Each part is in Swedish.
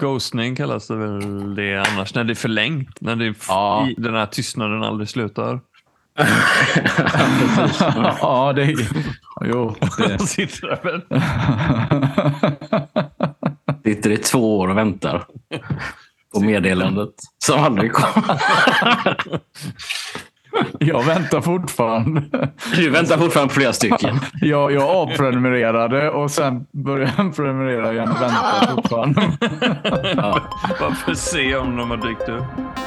Ghostning kallas det väl det annars, när det är förlängt. När det är Ja. den här tystnaden aldrig slutar. ja, det är... Jo, det... Sitter där väl. Sitter i två år och väntar på meddelandet som aldrig kom. Jag väntar fortfarande. Du väntar fortfarande på flera stycken. Jag, jag avprenumererade och sen började jag prenumerera igen och väntar fortfarande. Bara för att se om de har dykt upp.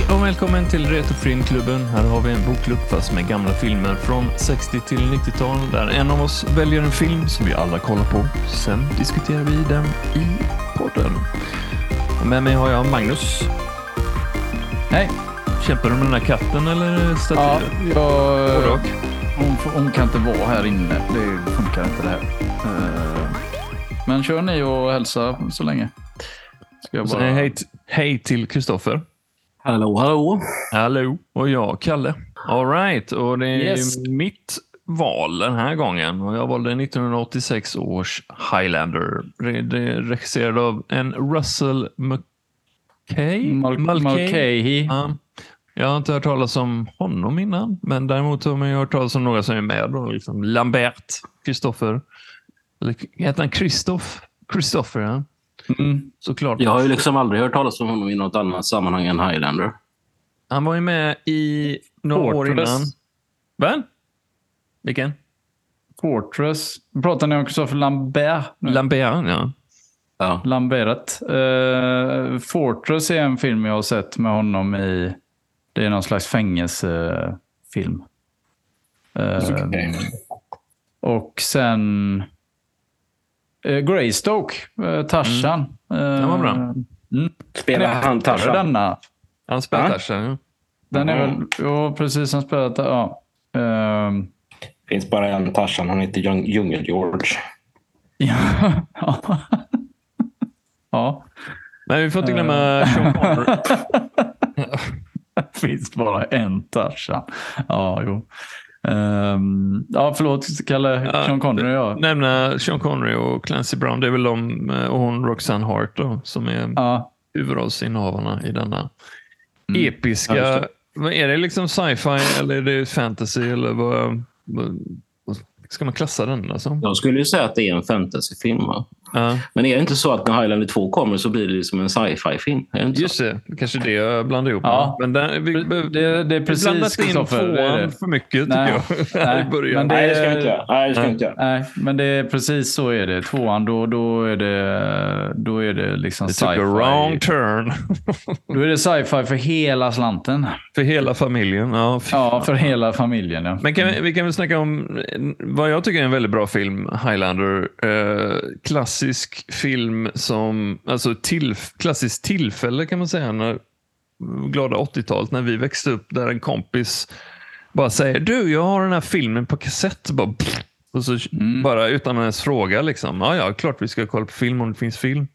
Hej och välkommen till Retrofilmklubben. Här har vi en bokklubb fast med gamla filmer från 60 till 90-tal där en av oss väljer en film som vi alla kollar på. Sen diskuterar vi den i podden. Och med mig har jag Magnus. Nej, Kämpar du med den här katten eller ja, statyer? jag, Både och. hon, hon kan inte vara här inne. Det funkar inte det här. Eh, Men kör ni och hälsa så länge. Ska jag bara... hej, hej till Kristoffer. Hallå, hallå. Hallå, och jag, Kalle. All right, och det är Yes. mitt val den här gången. Och jag valde 1986 års Highlander. Regisserad av en Russell McKay? Mal- Mulcahy. Ja. Jag har inte hört talas om honom innan, men däremot har man hört talas om några som är med. Då, liksom Lambert, Kristoffer. Eller heter han Kristoff? Christopher, ja. Mm. Såklart. Jag har ju liksom aldrig hört talas om honom i något annat sammanhang än Highlander. Han var ju med i några år Fortress. innan. Va? Vilken? Fortress. Pratar ni om Christopher Lambert? nu? Lambert, ja. Ja. Lambert. Eh, Fortress är en film jag har sett med honom i. Det är någon slags fängelsefilm. Eh, Okej. Och sen eh, Greystoke, uh, Tarzan. Eh, Den var bra. Mm. Spelar han Tarzan? Denna. Han spelar Ja. Tarzan. Ja. Den är väl, ja precis som spelat, ja. Ehm, finns bara en Tarzan. Han heter Djung- Djungel-George. ja. ja. Men vi får inte glömma Sean Connery. finns bara en Tarzan. Ja, jo. Ehm, ja, förlåt Kalle. Ja, Sean Connery, ja. Nämna Sean Connery och Clancy Brown. Det är väl de eh, och hon Roxanne Hart då, som är ja. huvudrollsinnehavarna i denna Mm. episka... Ja, vad är det liksom sci-fi eller är det fantasy eller vad, vad, vad ska man klassa den? Alltså? Jag skulle ju säga att det är en fantasyfilm. Va? Ja, Men är det inte så att när Highlander 2 kommer så blir det liksom en sci-fi-film? Är det inte så? just det. Kanske det jag blandade ihop. Ja. Men där, vi, Det, det är vi precis blandat in tvåan det. för mycket tycker Nej. jag. Nej, början. men det- Nej, det ska vi inte göra. Nej, det ska inte göra. Nej, men det är precis så är det. Tvåan, då, då, är, det, då är det liksom Det took a wrong sci-fi. turn. Då är det sci-fi för hela slanten. för hela familjen. Ja, fy Ja, för hela familjen. Ja. Men kan vi, vi kan väl snacka om vad jag tycker är en väldigt bra film, Highlander. Eh, klassisk film som, alltså till, klassiskt tillfälle kan man säga, när, glada 80-talet när vi växte upp, där en kompis bara säger du, jag har den här filmen på kassett. Bara, och så Mm. bara utan att ens fråga, liksom. ja, ja, klart vi ska kolla på film om det finns film.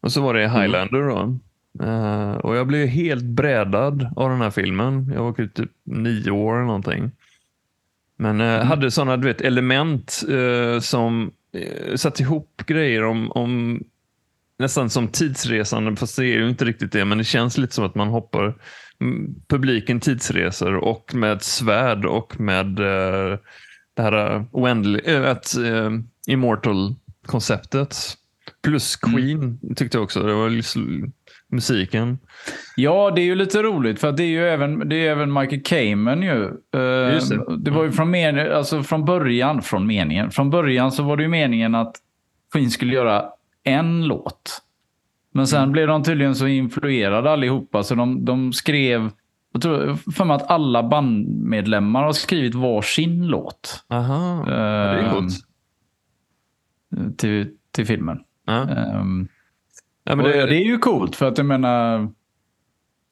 Och så var det Highlander då. Eh, och jag blev helt brädad av den här filmen. Jag var typ nio år eller någonting. Men eh, hade sådana du vet, element eh, som satt ihop grejer om, om nästan som tidsresande, fast det är ju inte riktigt det, men det känns lite som att man hoppar mm, publiken tidsresor och med svärd och med eh, det här uh, oändlig, äh, att, eh, immortal-konceptet. Plus Queen tyckte jag också. Det var liksom musiken. Ja, det är ju lite roligt för det är ju även, det är även Michael Kamen ju. Eh, Just det. det var ju från, men, alltså från början, från meningen. Från början så var det ju meningen att Queen skulle göra en låt. Men sen blev de tydligen så influerade allihopa så de, de skrev, jag tror för mig att alla bandmedlemmar har skrivit varsin låt. Aha, ja, det är eh, coolt. till, till filmen. Ja. Um, Ja, men det, det, är ju coolt för att jag menar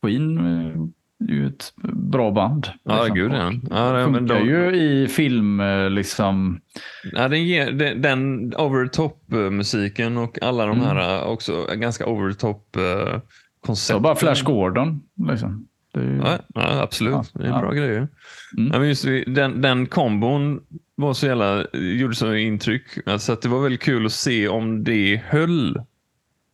Queen eh, är ju ett bra band. ja, liksom. gud ja. ja det- Funkar de- ju i film eh, liksom. Ja, den, ger, den, den over the top-musiken och alla de Mm. här eh, också ganska over top eh, Så koncepten. bara Flash Gordon. Liksom. Ju... Ja, ja, absolut. Ja, det är bra grejer. Mm. Ja, men just, den, den kombon var så jävla, gjorde så intryck. Alltså att det var väldigt kul att se om det höll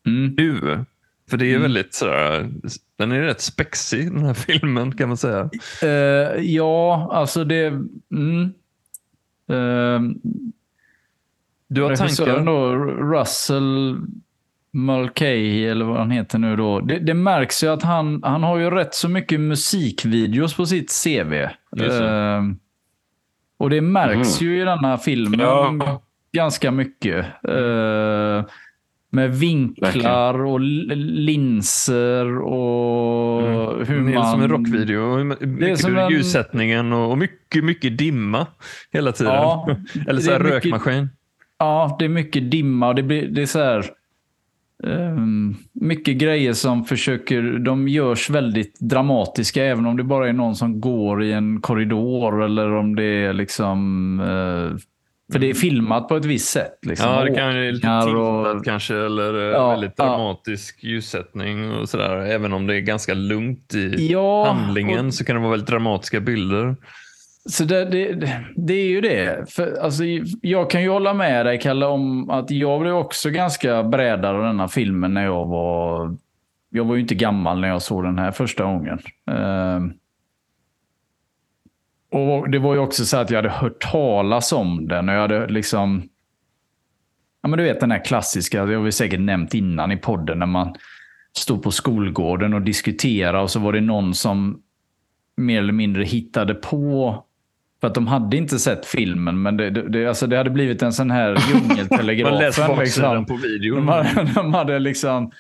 Mm. nu. För det är Mm. väldigt sådär, den är rätt spexig den här filmen kan man säga. Eh, ja, alltså det... Mm. Eh, Du har tankar? då, Russell Mulcahy, eller vad han heter nu då. Det, det märks ju att han, han har ju rätt så mycket musikvideos på sitt CV. Det. Eh, och det märks Mm. ju i denna filmen Ja. ganska mycket. Eh, med vinklar och linser och hur Mm, det är man... som en rockvideo. Mycket som en- ljussättningen och, mycket, mycket dimma hela tiden. Ja, Eller så det här är mycket- rökmaskin. Ja, det är mycket dimma och det, blir, det är så här... ehm, mycket grejer som försöker, de görs väldigt dramatiska även om det bara är någon som går i en korridor eller om det är liksom... eh, för det är filmat på ett visst sätt. Liksom. Ja, det kan ju lite tiltat och- kanske eller eh, Ja, väldigt ja. dramatisk ljussättning och sådär. Även om det är ganska lugnt i Ja, handlingen och- så kan det vara väldigt dramatiska bilder. Så det, det, det- är ju det. För, alltså, jag kan ju hålla med dig, Kalle, om att jag blev också ganska brädad av denna filmen när jag var... Jag var ju inte gammal när jag såg den här första gången. Ehm, och Det var ju också så att jag hade hört talas om den och jag hade liksom... Ja, men du vet den här klassiska, det har vi säkert nämnt innan i podden, när man stod på skolgården och diskuterade och så var det någon som mer eller mindre hittade på för att de hade inte sett filmen, men det, det, alltså det hade blivit en sån här Man läser djungeltelegrafen. baksidan liksom. på videon. de, hade, de hade liksom...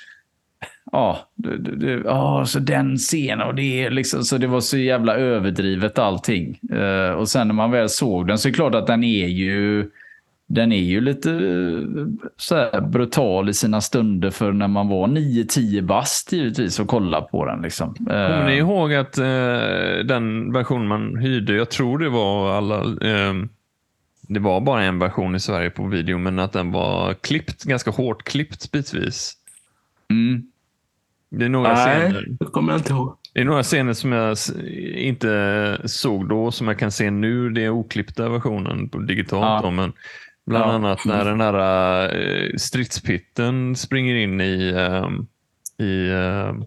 Ja, du, du, du, oh, så den scenen och det är liksom, så det var så jävla överdrivet allting. Uh, och sen när man väl såg den så är det klart att den är ju, den är ju lite eh, så här brutal i sina stunder för när man var 9-10 bast givetvis och kolla på den. Liksom. Eh. Kommer ni ihåg att eh, den version man hyrde, jag tror det var alla, eh, det var bara en version i Sverige på video, men att den var klippt, ganska hårt klippt bitvis mm. Det är några Nej, scener. det kommer jag inte ihåg. Det är några scener som jag inte såg då, som jag kan se nu. Det är oklippta versionen på digitalt. Ja. Då, men bland Ja. annat när den där eh, stridspitten springer in i, ehm, i ehm,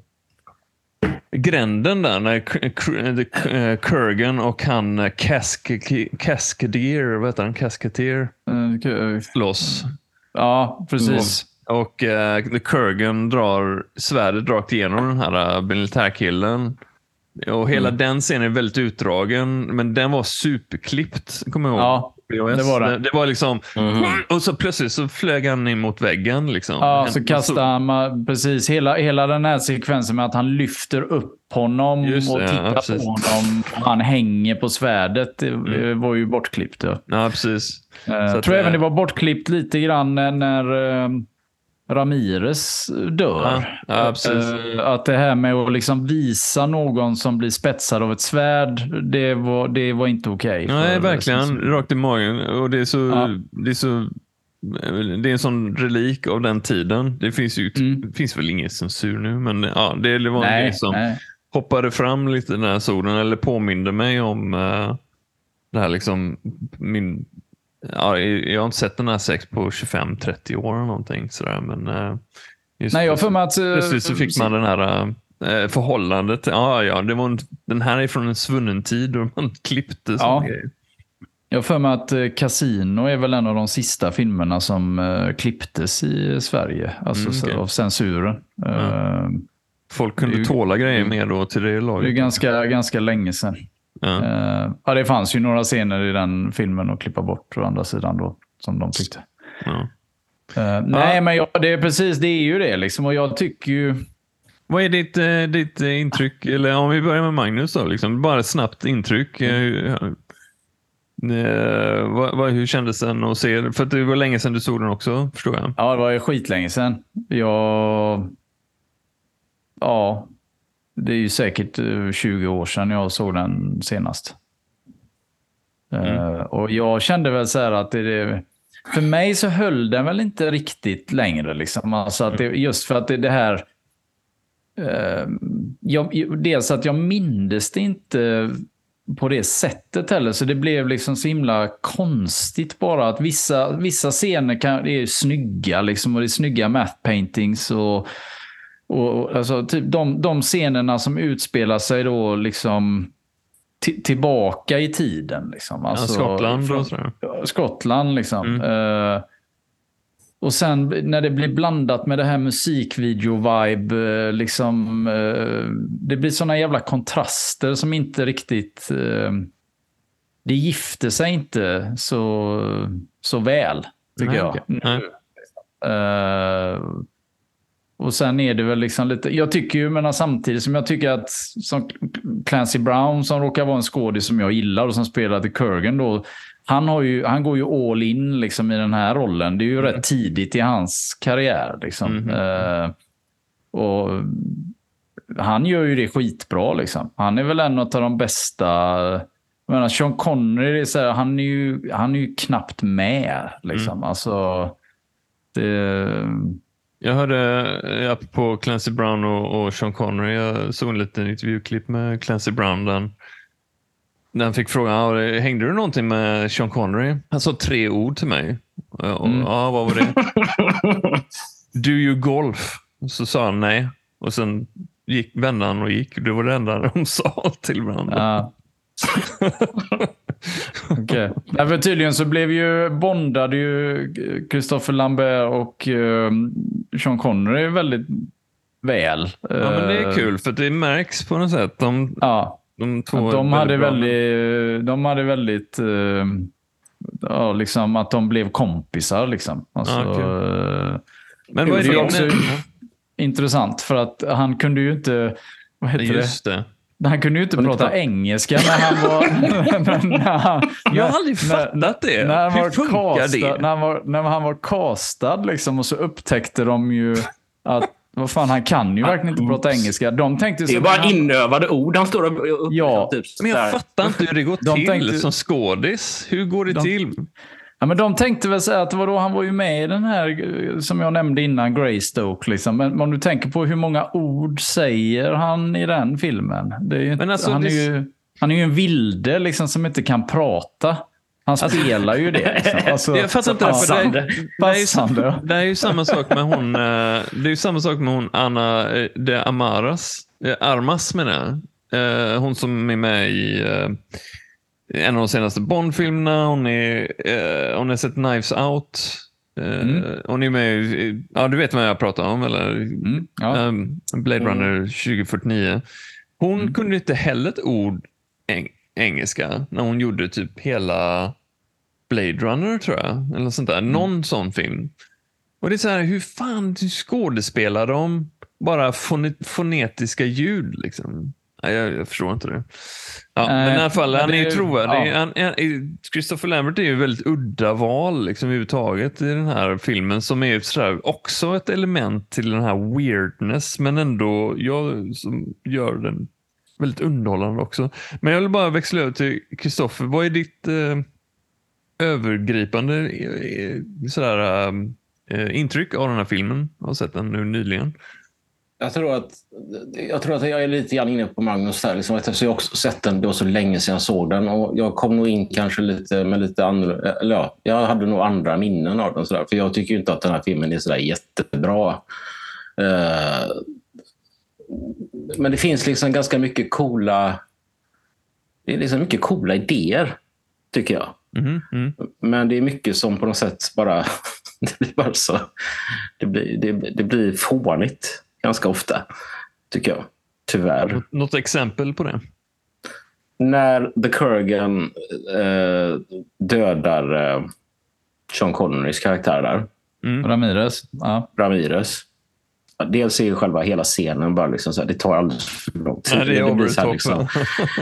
gränden där. När the- eh, Kurgan och han eh, Cascadier, vad heter han? Cascadeer Eh, slåss. Ja, precis. Och The Kurgan drar svärdet rakt igenom den här eh, militärkillen. Och hela Mm. den scenen är väldigt utdragen, men den var superklippt. Kommer jag ihåg. Ja, det var. Det, det var liksom... Mhm. Och så plötsligt så flög han in mot väggen. Liksom. Ja, så kastar han precis hela, hela den här sekvensen med att han lyfter upp honom Just och det, ja, tittar precis. på honom. Och han hänger på svärdet. Det Mm. var ju bortklippt. Ja. Ja, precis. Eh, Jag att tror det- även det var bortklippt lite grann när, eh, Ramirez dör. Ja, ja. Eh, Att det här med att liksom visa någon som blir spetsad av ett svärd, det var, det var inte okej. Nej, för- verkligen. Rakt i magen. Och det är så... Ja. Det är så det är en sån relik av den tiden. Det finns ju Mm. finns väl ingen censur nu, men ja, det var en Nej, grej som nej. hoppade fram lite när jag såg den eller påminde mig om uh, det här liksom min ja, jag har inte sett den här sex på 25-30 år eller någonting sådär men just Nej, jag för mig att... eh, plötsligt så fick man den här uh, förhållandet. Ja, ja, det var en, den här är från en svunnen tid och man klippte Ja. grej. Jag för mig att eh, Casino är väl en av de sista filmerna som eh, klipptes i Sverige. Alltså Mm, okej. av censuren. Eh, Folk kunde ju- tåla grejer mer då till det det är laget. ganska, ganska länge sedan. Ja. Eh, ja, det fanns ju några scener i den filmen att klippa bort å andra sidan då, som de tyckte. Ja. Eh, nej, men ja, det är precis, det är ju det liksom. Och jag tycker ju... Vad är ditt, eh, ditt eh, intryck, eller om vi börjar med Magnus då, liksom, bara ett snabbt intryck. Eh, eh, vad, vad, hur kändes den att se? För att det var länge sedan du såg den också, förstår jag. Ja, det var ju skitlänge sedan. Jag... Ja, det är ju säkert eh, 20 år sedan jag såg den senast. Eh, och jag kände väl så här att det, det... För mig så höll den väl inte riktigt längre. Liksom. Alltså att det, just för att det, det här... Eh, jag, dels att jag mindes det inte på det sättet heller. Så det blev liksom så himla konstigt bara att vissa, vissa scener kan, är snygga liksom, och det är snygga math paintings. och och, alltså, typ de, de scenerna som utspelar sig då liksom tillbaka i tiden. Liksom. Alltså, ja, Skottland från, sådär. Skottland liksom. Mm. Uh, och sen när det blir blandat med det här musikvideo-vibe, uh, liksom, uh, det blir såna jävla kontraster som inte riktigt... det gifter sig inte så, så väl, tycker Nej, jag. Okay. Och sen är det väl liksom lite, jag tycker ju, men samtidigt som jag tycker att som Clancy Brown som råkar vara en skådis som jag gillar och som spelar till Kurgan då. Han, har ju, han går ju all in liksom i den här rollen. Det är ju mm. rätt tidigt i hans karriär. Liksom. Mm. Uh, och han gör ju det skitbra. Liksom. Han är väl en av de bästa. Jag menar, Sean Connery, är så här, han, är ju, han är ju knappt med. Liksom. Mm. Alltså, det, jag hörde på Clancy Brown och, och Sean Connery, jag såg en liten intervjuklipp med Clancy Brown den, när han fick frågan, hängde du någonting med Sean Connery? Han sa tre ord till mig. Och, mm. Ja, vad var det? Do you golf? Så sa han nej. Och sen gick, vände han och gick. Det var det enda de sa till varandra. Ja. okay. Därför tydligen så blev ju bondade ju Christopher Lambert och uh, Sean Connery väldigt väl. Ja, men det är eh, kul för det märks på något sätt. De, ja, de, två de hade väldigt, de hade väldigt ja, liksom att de blev kompisar. Liksom. Alltså, ah, okay. uh, men vad är det, det också intressant för att han kunde ju inte vad heter Just det? det? Han kunde ju inte prata inte engelska när han var... när han, jag har aldrig fattat det. När han Hur var funkar castad, det? När han var, när han var castad liksom, och så upptäckte de ju att vad fan, han kan ju verkligen inte prata engelska. De tänkte det är bara han... inövade ord han står och ja. Typ, Men jag fattar inte hur det går de till tänkte... som skådis. Hur går det de... till? Ja, men de tänkte väl säga att vadå, han var ju med i den här, som jag nämnde innan, Greystoke. Liksom. Men om du tänker på hur många ord säger han i den filmen? Är inte, alltså, han, är ju, han är ju en vilde liksom, som inte kan prata. Han alltså- spelar ju det. Liksom. Alltså, jag fattar inte passande. det. Det, är ju, det är ju samma sak med hon, eh, det är ju samma sak med hon Anna eh, de Amaras. Eh, Armas menar jag. Hon som är med i en av de senaste Bond-filmerna. Hon, är, eh, hon har sett Knives Out. Eh, mm. Hon är med ja du vet vad jag pratar om, eller? Mm, ja. um, Blade Runner 2049. Hon mm. kunde inte heller ett ord eng engelska när hon gjorde typ hela Blade Runner tror jag. Eller sånt där. Mm. Någon sån film. Och det är så här, hur fan du skådespelar de bara fonetiska ljud? Liksom? Nej, jag, jag förstår inte det. Ja, men i alla fall, han är ju trovärdig. Ja. Christopher Lambert är ju väldigt udda val liksom, överhuvudtaget i den här filmen som är sådär, också ett element till den här weirdness men ändå jag, som gör den väldigt underhållande också. Men jag vill bara växla över till Christopher. Vad är ditt eh, övergripande eh, sådär, eh, intryck av den här filmen? Jag har sett den nu nyligen. Jag tror att jag, tror att jag är lite grann inne på Magnus där. Liksom, jag har också sett den då så länge sedan jag såg den. Och jag kom nog in kanske lite med lite andra... Eller ja, jag hade nog andra minnen av den. Så där, för jag tycker inte att den här filmen är så jättebra. Uh, men det finns liksom ganska mycket coola... Det är liksom mycket coola idéer, tycker jag. Mm, mm. Men det är mycket som på något sätt bara... det blir bara så... Det blir, det, det blir fånigt ganska ofta, tycker jag. Tyvärr. Något exempel på det? När The Kurgan eh, dödar eh, Sean Connerys karaktär där. Mm. Ramirez. Ja. Ramirez. Dels är ju själva hela scenen bara liksom så här, det tar alldeles för lång tid. Ja, det är over the top. Liksom,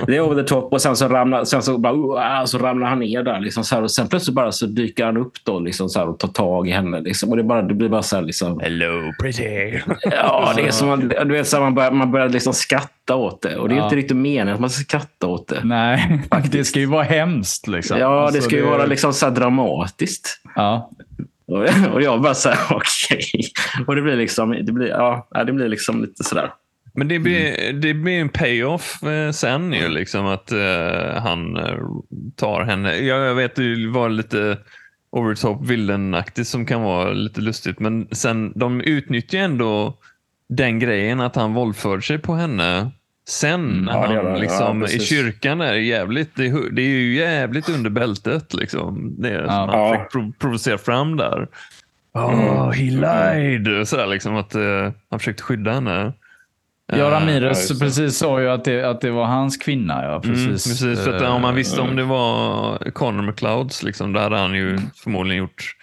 det är over the top och sen så ramlar, sen så bara, uh, så ramlar han ner där. Liksom, så här, och sen plötsligt bara så dyker han upp då, liksom, så här, och tar tag i henne. Liksom, och det, bara, det blir bara så här, liksom, Hello pretty. Ja, det är som man, du vet, så här, man börjar, man börjar liksom skratta åt det. Och det är ja. inte riktigt meningen att man ska skratta åt det. Nej, faktiskt. det ska ju vara hemskt. Liksom. Ja, alltså, det ska ju det... vara liksom så dramatiskt. Ja. Och jag bara så här, okej. Okay. Och det blir liksom, det blir, ja, det blir liksom lite sådär. Men det blir, det blir en payoff eh, sen ju, liksom att eh, han eh, tar henne. Jag, jag vet det var lite over the top villenaktigt som kan vara lite lustigt, men sen de utnyttjar ändå den grejen att han våldförde sig på henne sen när Ja, det han det. Ja, liksom, i kyrkan är jävligt, det, är- det är ju jävligt under bältet liksom. Det är som han Ja. fick prov- provocera fram där. Oh, he lied! Sådär liksom att eh, han försökte skydda henne. Ja, Eh, Ramirez det. precis sa ju att det, att det var hans kvinna. Ja, precis. Mm, precis för att om man visste Eh, om det var Connor McLeods, liksom, då hade han ju förmodligen gjort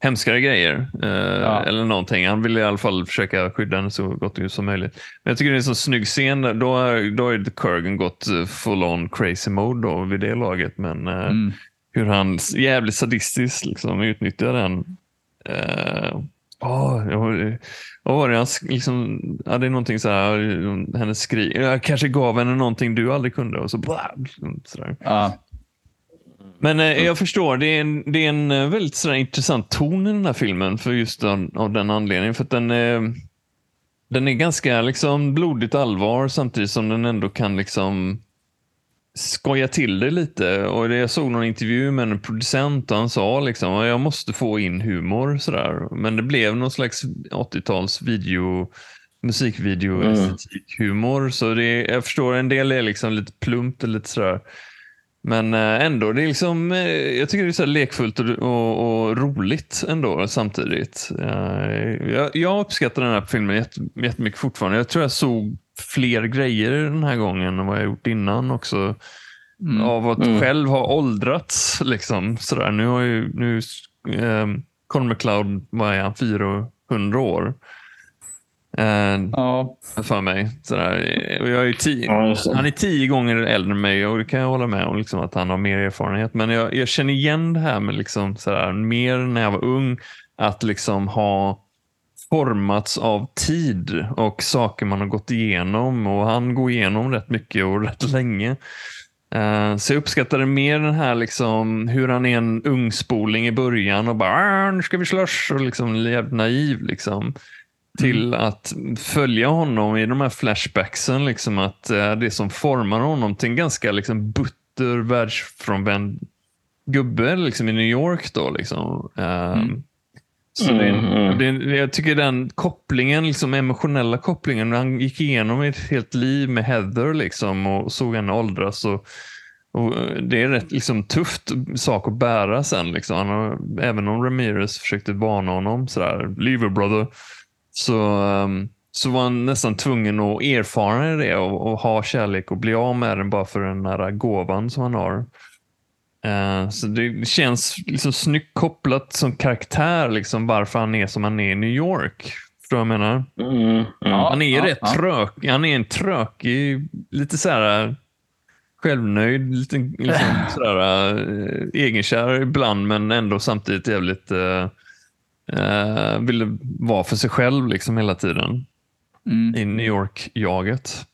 hemskare grejer. Eh, Ja. Eller någonting. Han ville i alla fall försöka skydda henne så gott som möjligt. Men jag tycker det är en så snygg scen. Då har, då har Kurgan gått eh, full on crazy mode då, vid det laget. Men eh, Mm. hur han jävligt sadistiskt liksom, utnyttjar den. Uh, oh, vad var det han liksom, ja, det är någonting så här, hennes skri Jag kanske gav henne någonting du aldrig kunde och så, blah, liksom, sådär. Ja. Men eh, jag förstår, det är en, det är en eh, väldigt sådär, intressant ton i den här filmen för just den, av den anledningen. För den, eh, den är ganska liksom, blodigt allvar samtidigt som den ändå kan liksom skoja till det lite. Och jag såg någon intervju med en producent och han sa liksom jag måste få in humor. Sådär. Men det blev någon slags 80-tals video musikvideo Mm. Så det, jag förstår, en del är liksom lite plumpt och lite sådär. Men eh, ändå, det är liksom, eh, jag tycker det är så lekfullt och, och, och roligt ändå samtidigt. Eh, Jag, jag uppskattar den här filmen jätte- jättemycket fortfarande. Jag tror jag såg fler grejer den här gången än vad jag gjort innan också. Mm. Av att Mm. själv ha åldrats. Liksom, sådär. Nu har ju nu, eh, Conor McLeod, vad är han, 400 år. Eh, Ja. för mig. Sådär. Jag är tio, Ja, han är tio gånger äldre än mig och det kan jag hålla med om, liksom, att han har mer erfarenhet. Men jag, jag känner igen det här med liksom, sådär, mer när jag var ung, att liksom ha formats av tid och saker man har gått igenom. Och han går igenom rätt mycket och rätt länge. Eh, Så jag uppskattade mer den här liksom, hur han är en ungspoling i början och bara "Ah, nu ska vi slåss och liksom naiv. Liksom till att följa honom i de här flashbacksen. Liksom att eh, det som formar honom till en ganska liksom, butter världsfrånvänd gubbe liksom, i New York. Då, liksom. Ehm, Så det, Mm, mm. det, jag tycker den kopplingen, liksom emotionella kopplingen, när han gick igenom ett helt liv med Heather liksom, och såg henne åldras. Och, och eh, det är rätt liksom, tufft sak att bära sen. Liksom. Han har, även om Ramirez försökte varna honom, sådär, leave her brother, så, ehm, så var han nästan tvungen att erfara det och, och ha kärlek och bli av med den bara för den här gåvan som han har. Eh, så det känns liksom snyggt kopplat som karaktär, liksom varför han är som han är i New York. Förstår du vad jag menar? Mm, mm. Ja. Han är rätt ja. trök. Han är en trökig, lite så här självnöjd, lite liksom sådär, äh, egenkär ibland men ändå samtidigt jävligt äh, äh, ville vara för sig själv liksom hela tiden Mm. i New York-jaget.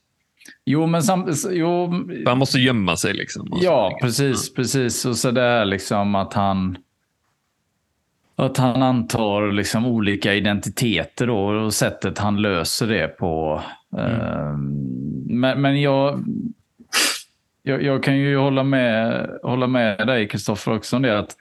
Jo, men sam, jo, Han måste gömma sig liksom. Ja, precis, precis. Och så det är liksom att han att han antar liksom olika identiteter då, och sättet han löser det på. Eh, Men, men jag, jag, jag kan ju hålla med, hålla med dig, Kristoffer, också om det att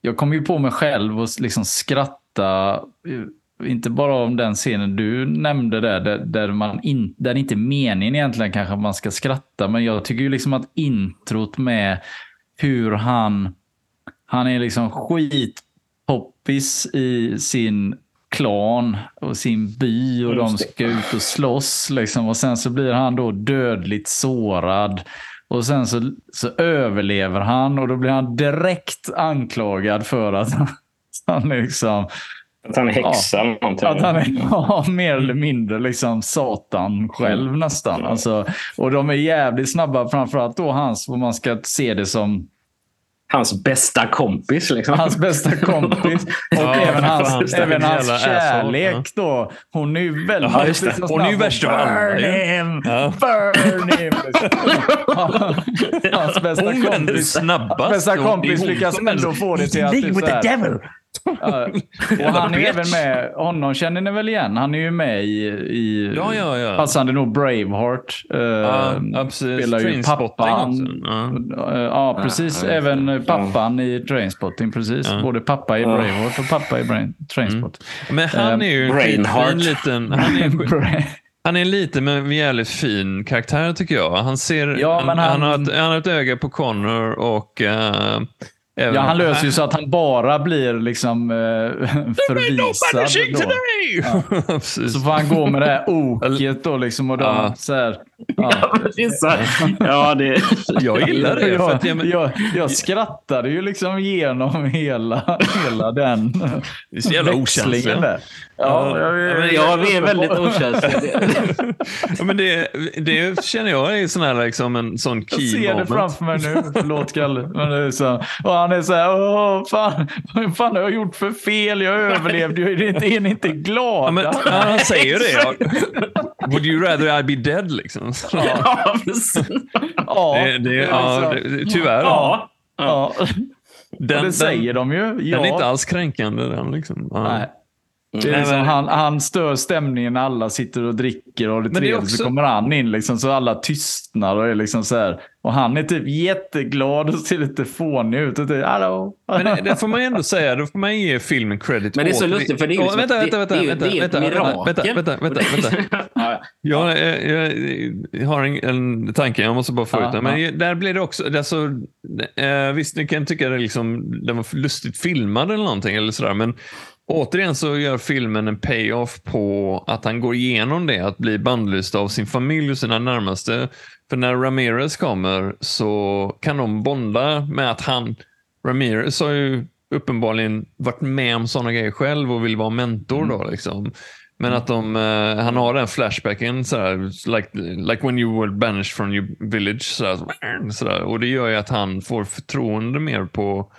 jag kom ju på mig själv och liksom skratta, eh, inte bara om den scenen du nämnde där, där, där, man in, där det inte är meningen egentligen kanske att man ska skratta, men jag tycker ju liksom att introt med hur han, han är liksom skitpoppis i sin klan och sin by och de ska ut och slåss. Liksom. Och sen så blir han då dödligt sårad. Och sen så, så överlever han och då blir han direkt anklagad för att han liksom Att han är häxa eller någonting. att han är ja, mer eller mindre liksom Satan själv nästan. Alltså, och de är jävligt snabba, framförallt då hans, vad man ska se det som Hans bästa kompis. Liksom. hans bästa kompis. Och Ja, även hans, även hans kärlek asshole. då. Hon är ju väldigt... Ja, just det. Hon är ju värst av alla, him! Ja. Burn him! Hans bästa Hon kompis, snabbast. hans bästa kompis lyckas ändå få det till att... så här- devil! Ja, och han är även med, honom känner ni väl igen? Han är ju med i, i Ja, ja, ja. passande nog Braveheart. Eh, Ja, spelar ju pappan. Ja. Eh, Ja, precis. ja, Även pappan i Trainspotting. Precis. Både pappa i Braveheart och pappa i Brain, Trainspot. Men han är ju en Brainheart. skitfin liten... Han är, han är lite med en jävligt fin karaktär tycker jag. Han, ser, Ja, han, men han... han- har ett, han har ett öga på Connor och... eh, även, Ja, han löser ju så att han bara blir liksom eh, förvisad. Då. Precis. Så får han gå med det här oket då liksom och de, Ja. så här, ja. Ja, det är så här. Ja, det... Jag gillar det. För jag, att, jag, men, jag, jag skrattade ju liksom igenom hela, hela den det är så jävla växlingen okänsligt. där. Ja, jag, jag, är väldigt okänsliga. Ja, men det, det känner jag är sån här, liksom, en sån Jag key ser det moment. framför mig nu. Förlåt Kalle. Men det är så, och han är så här, Åh, fan, vad fan har jag gjort för fel? Jag överlevde ju. Är ni inte, glada? Ja, men, han säger ju det. Would you rather I be dead? Liksom. Ja, precis. ja, Det, det, ja, det, tyvärr. Ja. ja. Den, det säger de ju. den, Ja. den är inte alls kränkande. Den, liksom. ja. Nej. Det är Nej, liksom, han, han stör stämningen när alla sitter och dricker och det det är trevligt. också- Så kommer han in liksom, så alla tystnar och är liksom så här. Och han är typ jätteglad och ser lite fånig ut. Och typ, Hallå. Men det, det får man ändå säga. Då får man ge filmen credit. Men det är så lustigt, för det är liksom- vänta, vänta, det- vänta, det vänta, det är ju ett vänta, vänta, vänta, vänta, vänta. Ja, Jag, jag, jag har en, en tanke, jag måste bara få Ja, ut den. Men där blir det också, alltså, eh, visst ni kan tycka att liksom, den var lustigt filmad eller någonting, eller sådär, men återigen så gör filmen en payoff på att han går igenom det, att bli bandlyst av sin familj och sina närmaste. För när Ramirez kommer så kan de bonda med att han, Ramirez har ju uppenbarligen varit med om sådana grejer själv och vill vara mentor då. Liksom. Men att de, eh, han har den flashbacken, sådär, like, like when you were banished from your village. Sådär, sådär. Och det gör ju att han får förtroende mer på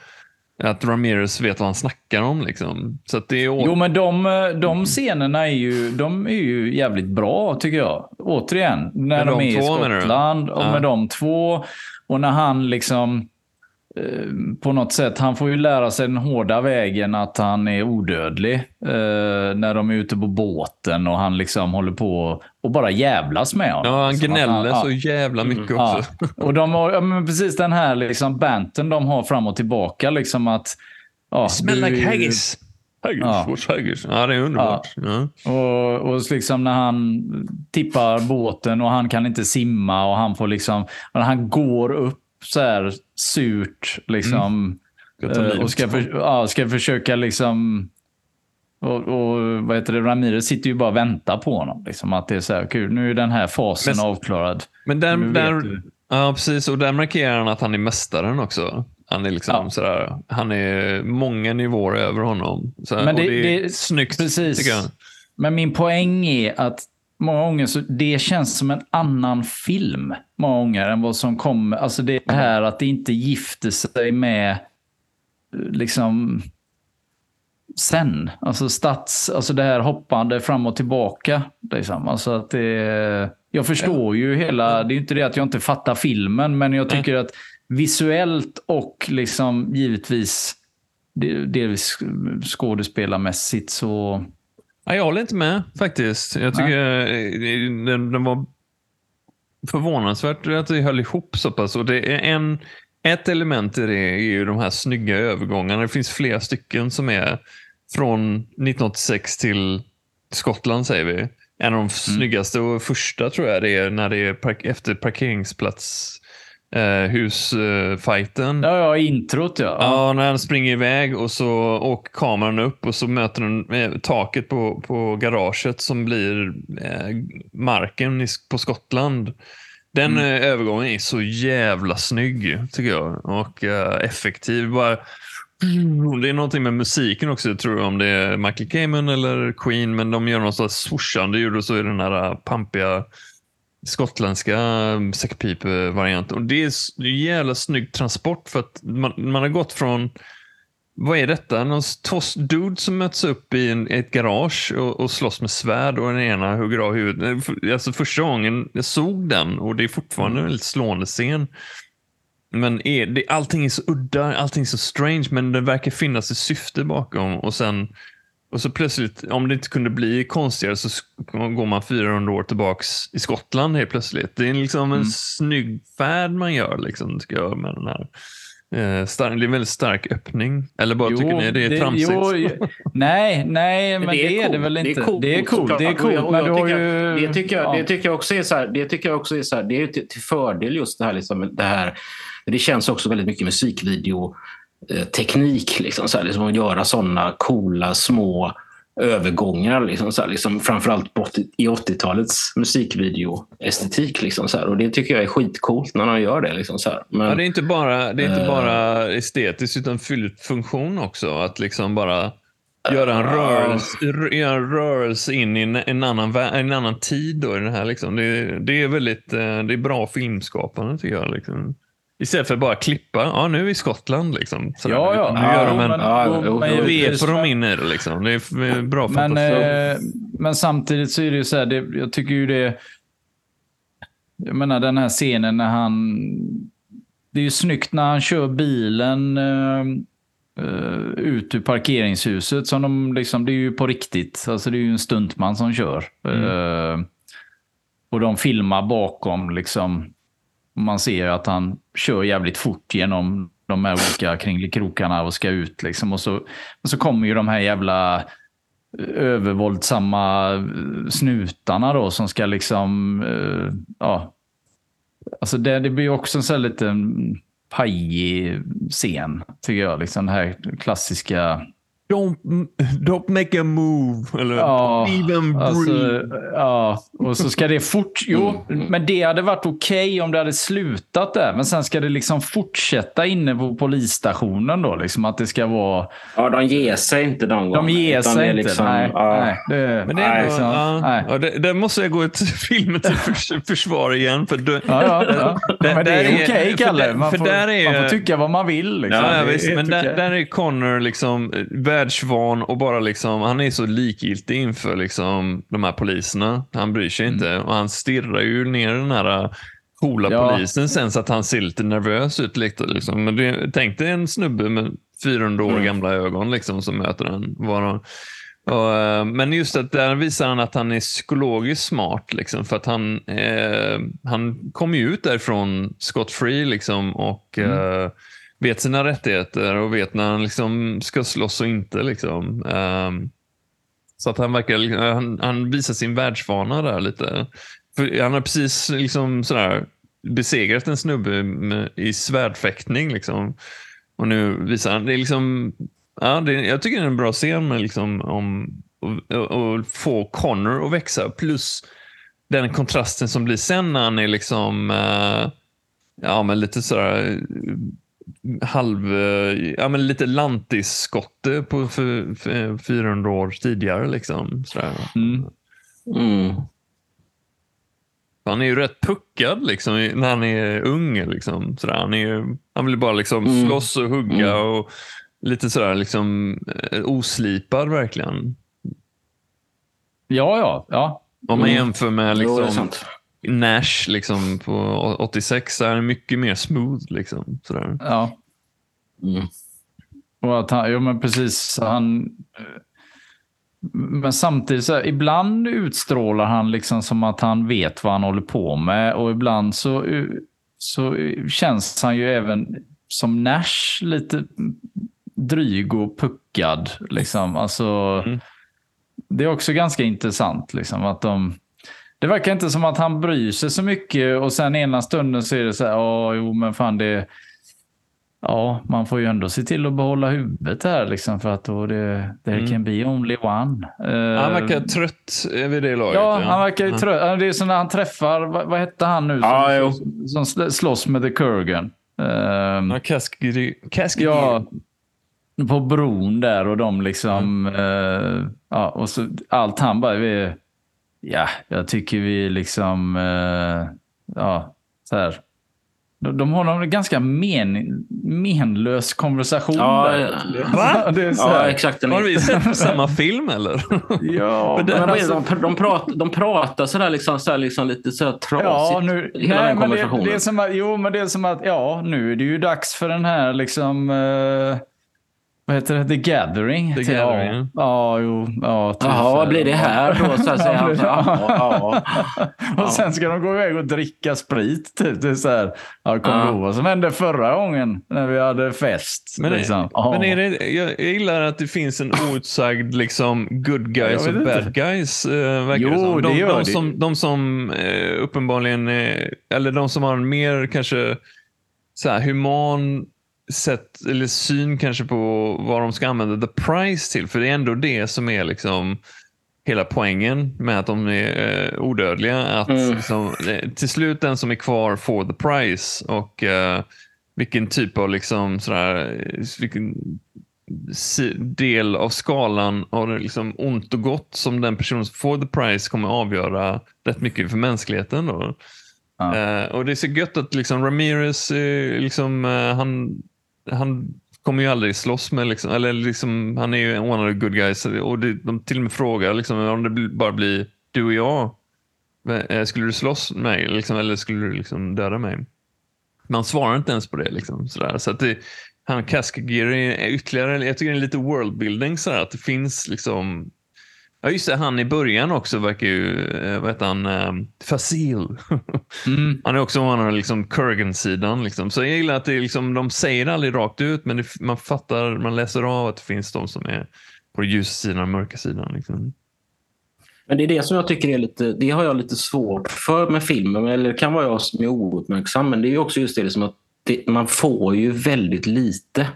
att Ramirez vet vad han snackar om. Liksom. Så att det är Jo, men de, de scenerna är ju, de är ju jävligt bra tycker jag. Återigen, när Med de, de är i? Skottland och Ja. med de två. Och när han liksom eh, på något sätt, han får ju lära sig den hårda vägen att han är odödlig. Eh, när de är ute på båten och han liksom håller på och bara jävlas med honom. Ja, han Som att gnäller ja. så jävla mycket Ja, också. och de har ja, men precis den här liksom banten de har fram och tillbaka. Liksom att, ja, Smell du- like haggis. Haggis, Ja. what's haggis? Ja, det är underbart. Ja. Och, och liksom när han tippar båten och han kan inte simma och han får liksom, när han går upp så här surt liksom. Ta eh, och ska, för, ja, ska försöka liksom och, och vad heter det, Ramirez sitter ju bara och väntar på honom. Liksom, att det är så här, kul, nu är den här fasen Men- avklarad. Men där, där, ja, precis. Och där markerar han att han är mästaren också. Han är liksom Ja. sådär, han är många nivåer över honom. Så, Men och det- det är det- snyggt, precis. Men min poäng är att många gånger så det känns som en annan film många gånger än vad som kommer. Alltså det här att det inte gifter sig med liksom sen. Alltså stats, alltså det här hoppande fram och tillbaka. Liksom. Alltså att det, jag förstår ju hela, det är inte det att jag inte fattar filmen, men jag tycker att visuellt och liksom givetvis det- delvis skådespelarmässigt så Ja, jag håller inte med faktiskt. Jag tycker eh, den, den var förvånansvärt att det höll ihop så pass. Och det är en, ett element i det är ju de här snygga övergångarna. Det finns flera stycken som är från 1986 till Skottland säger vi. En av de snyggaste och första tror jag det är när det är park, efter parkeringsplats eh, husfighten. Ja, ja, introt ja. Ja, när han springer iväg och så åker kameran upp och så möter den eh, taket på, på garaget som blir eh, marken i, på Skottland. Den Mm. eh, övergången är så jävla snygg tycker jag och eh, effektiv. Bara, det är någonting med musiken också, jag tror jag, om det är Michael Kamen eller Queen, men de gör någon slags swooshande ljud och så är den här pampiga skottländska säckpipe-varianten. Och det är är jävla snygg transport för att man, man har gått från vad är detta? Någon toss dude som möts upp i en, ett garage och, och slåss med svärd och den ena hugger av huvudet. Alltså första gången jag såg den och det är fortfarande en väldigt slående scen. men är, det, allting är så udda, allting är så strange, men det verkar finnas ett syfte bakom. Och sen och så plötsligt, om det inte kunde bli konstigare så går man 400 år tillbaks i Skottland helt plötsligt. Det är liksom en Mm. snygg färd man gör, liksom, tycker jag, med den här. Eh, stark, det är en väldigt stark öppning. Eller bara tycker ni det är tramsigt? jo, nej, nej, men, det är det, coolt. väl inte. det är coolt. Det är coolt. Men jag tycker- ju... Det tycker, jag, ja. det tycker jag också är så här, det tycker jag också är så här, det är till, till fördel just det här, liksom, det här. Det känns också väldigt mycket musikvideo teknik, liksom, så här, liksom att göra sådana coola små övergångar. Liksom, så här, liksom, framförallt på 80, i 80-talets musikvideo-estetik. Liksom, så här, och det tycker jag är skitcoolt när de gör det. Liksom, så här. Men, Ja, det är inte bara, det är inte Eh. bara estetiskt utan fyllt funktion också. Att liksom bara göra en rörelse, göra en rörelse in i en, en, annan, en annan tid. Då, i det, här, liksom. det, det är väldigt eh, det är bra filmskapande tycker jag. Liksom. Istället för att bara klippa. Ja, nu är vi i Skottland. Liksom. Sådär. Ja, ja. Nu gör de en, men- Ja, men veper de in i det. Liksom. Det är bra Men, eh, men samtidigt så är det ju så här, det, jag tycker ju det... Jag menar den här scenen när han... Det är ju snyggt när han kör bilen eh, eh, ut ur parkeringshuset. Som de liksom, det är ju på riktigt. Alltså det är ju en stuntman som kör. Eh, och de filmar bakom liksom. Man ser att han kör jävligt fort genom de här olika kringelikrokarna och ska ut. Liksom. Och, så, och så kommer ju de här jävla eh, övervåldsamma eh, snutarna då som ska liksom, Uh, ja. Alltså det, det blir också en sån här liten pajig scen, tycker jag. Liksom den här klassiska... Don't, don't make a move. Eller Ja, even breathe. alltså, ja, och så ska det fort... Jo, men det hade varit okej om det hade slutat där. Men sen ska det liksom fortsätta inne på polisstationen då. Liksom att det ska vara... ja, de ger sig inte de gångerna. De ger sig det inte. liksom- nej, ja. nej, det, Men det nej, liksom, nej. ja, det, måste jag gå till filmen till förs försvar igen. För du, Ja, ja, ja. Där- men det är är- okej, för Kalle. där- Man för får, där är- man får tycka vad man vill. Liksom. Ja, ja, Det visst, men där, där är Connor liksom eh, världsvan och bara liksom, han är så likgiltig inför liksom de här poliserna. Han bryr sig inte och han stirrar ju ner den här eh, coola Ja. polisen sen så att han ser lite nervös ut. lite, Liksom. Men det, tänk dig en snubbe med 400 år Mm. gamla ögon liksom, som möter en. Var och, eh, men just att där visar han att han är psykologiskt smart. Liksom, för att han, eh, han kommer ju ut därifrån scot free liksom, och eh, vet sina rättigheter och vet när han liksom ska slåss och inte. Liksom. Um, så att han verkar, han, han visar sin världsvana där lite. För han har precis liksom sådär besegrat en snubbe med, i svärdfäktning. Liksom. Och nu visar han, det är liksom, ja, det, jag tycker det är en bra scen med liksom, om och, och, få Connor att växa. Plus den kontrasten som blir sen när han är liksom, Uh, ja men lite sådär halv, eh, ja men lite lantisskotte på för, för 400 år tidigare liksom. Sådär. Mm. Mm. Han är ju rätt puckad liksom, när han är ung. Liksom, sådär. Han, är, ju- han vill bara liksom Mm. slåss och hugga Mm. och lite sådär liksom, eh, oslipad verkligen. Ja, ja. ja. Om man Mm. jämför med Jo, liksom, sant. Nash liksom, på 86 så är mycket mer smooth. Liksom, sådär. ja. Mm. Och att han, jo men precis, han... Men samtidigt, så här, ibland utstrålar han liksom som att han vet vad han håller på med och ibland så, så känns han ju även som Nash lite dryg och puckad. Liksom. Alltså, Mm. Det är också ganska intressant. Liksom, att de, det verkar inte som att han bryr sig så mycket och sen ena stunden så är det så här, ja, jo men fan det Ja, man får ju ändå se till att behålla huvudet här liksom för att då det there Mm. can be only one. Eh, Han verkar trött vid det laget. Ja, han verkar ju Ja. trött. Ja, Det är så när han träffar, vad, vad hette han nu Ja, jo. som, som sl- slåss med The Kurgan? Ehm, Ja, Caskedy. Caskedy. ja, på bron där och de liksom, eh, ja, och så allt han bara, vi, ja, jag tycker vi liksom, eh, ja, så här. De, de har en ganska men, menlös konversation. Ja, där. Va? Det är så Ja, exakt. Har vi sett samma film eller? ja, Men det- men alltså- de, de, pratar, de pratar sådär, liksom, sådär liksom lite sådär trasigt. Ja, nu, hela nej, den men det, konversationen. det är som att, jo, men det är som att, ja, nu är det ju dags för den här liksom, eh, vad heter det, The Gathering. The Till- Gathering, Ja, ja, jo, ja. Jaha, vad blir det här då? Så säger han. Ja, ja, Och sen ska de gå iväg och dricka sprit. Typ. Det är så här, ja, kommer Ja. vad som hände förra gången när vi hade fest? Men, liksom. Ja. men är det, jag, jag gillar att det finns en outsagd liksom, good guys och bad inte. guys. Verkar Jo, det som. De, det gör de det. som, de som eh, uppenbarligen, eh, eller de som har en mer kanske så här, human sätt eller syn kanske på vad de ska använda the price till. För det är ändå det som är liksom hela poängen med att de är eh, odödliga. Att Mm. liksom, eh, till slut den som är kvar får the price. Och eh, vilken typ av liksom sådär, eh, vilken del av skalan av liksom ont och gott som den person som får the prize kommer avgöra rätt mycket för mänskligheten. Då. Ja. Eh, och det är så gött att liksom Ramirez, liksom, han, han kommer ju aldrig slåss med, liksom, eller liksom, han är ju one of the good guys. Och det, de till och med frågar liksom, om det bara blir du och jag, eh, skulle du slåss med mig liksom, eller skulle du liksom döda mig? Man svarar inte ens på det. Liksom, sådär. Så att det, han Kaskagiri, är ytterligare, jag tycker det är lite worldbuilding sådär, att det finns liksom Ja just det, han i början också verkar ju, eh, vad heter han, eh, Fasil. Mm. Han är också av liksom Kurgan-sidan. Liksom. Så jag gillar att det liksom, de säger det aldrig rakt ut, men det, man fattar, man läser av att det finns de som är på den ljusa sidan och mörka sidan. Liksom. Men det är det som jag tycker är lite, det har jag lite svårt för med filmen. Eller det kan vara jag som är ouppmärksam. Men det är också just det som att det, man får ju väldigt lite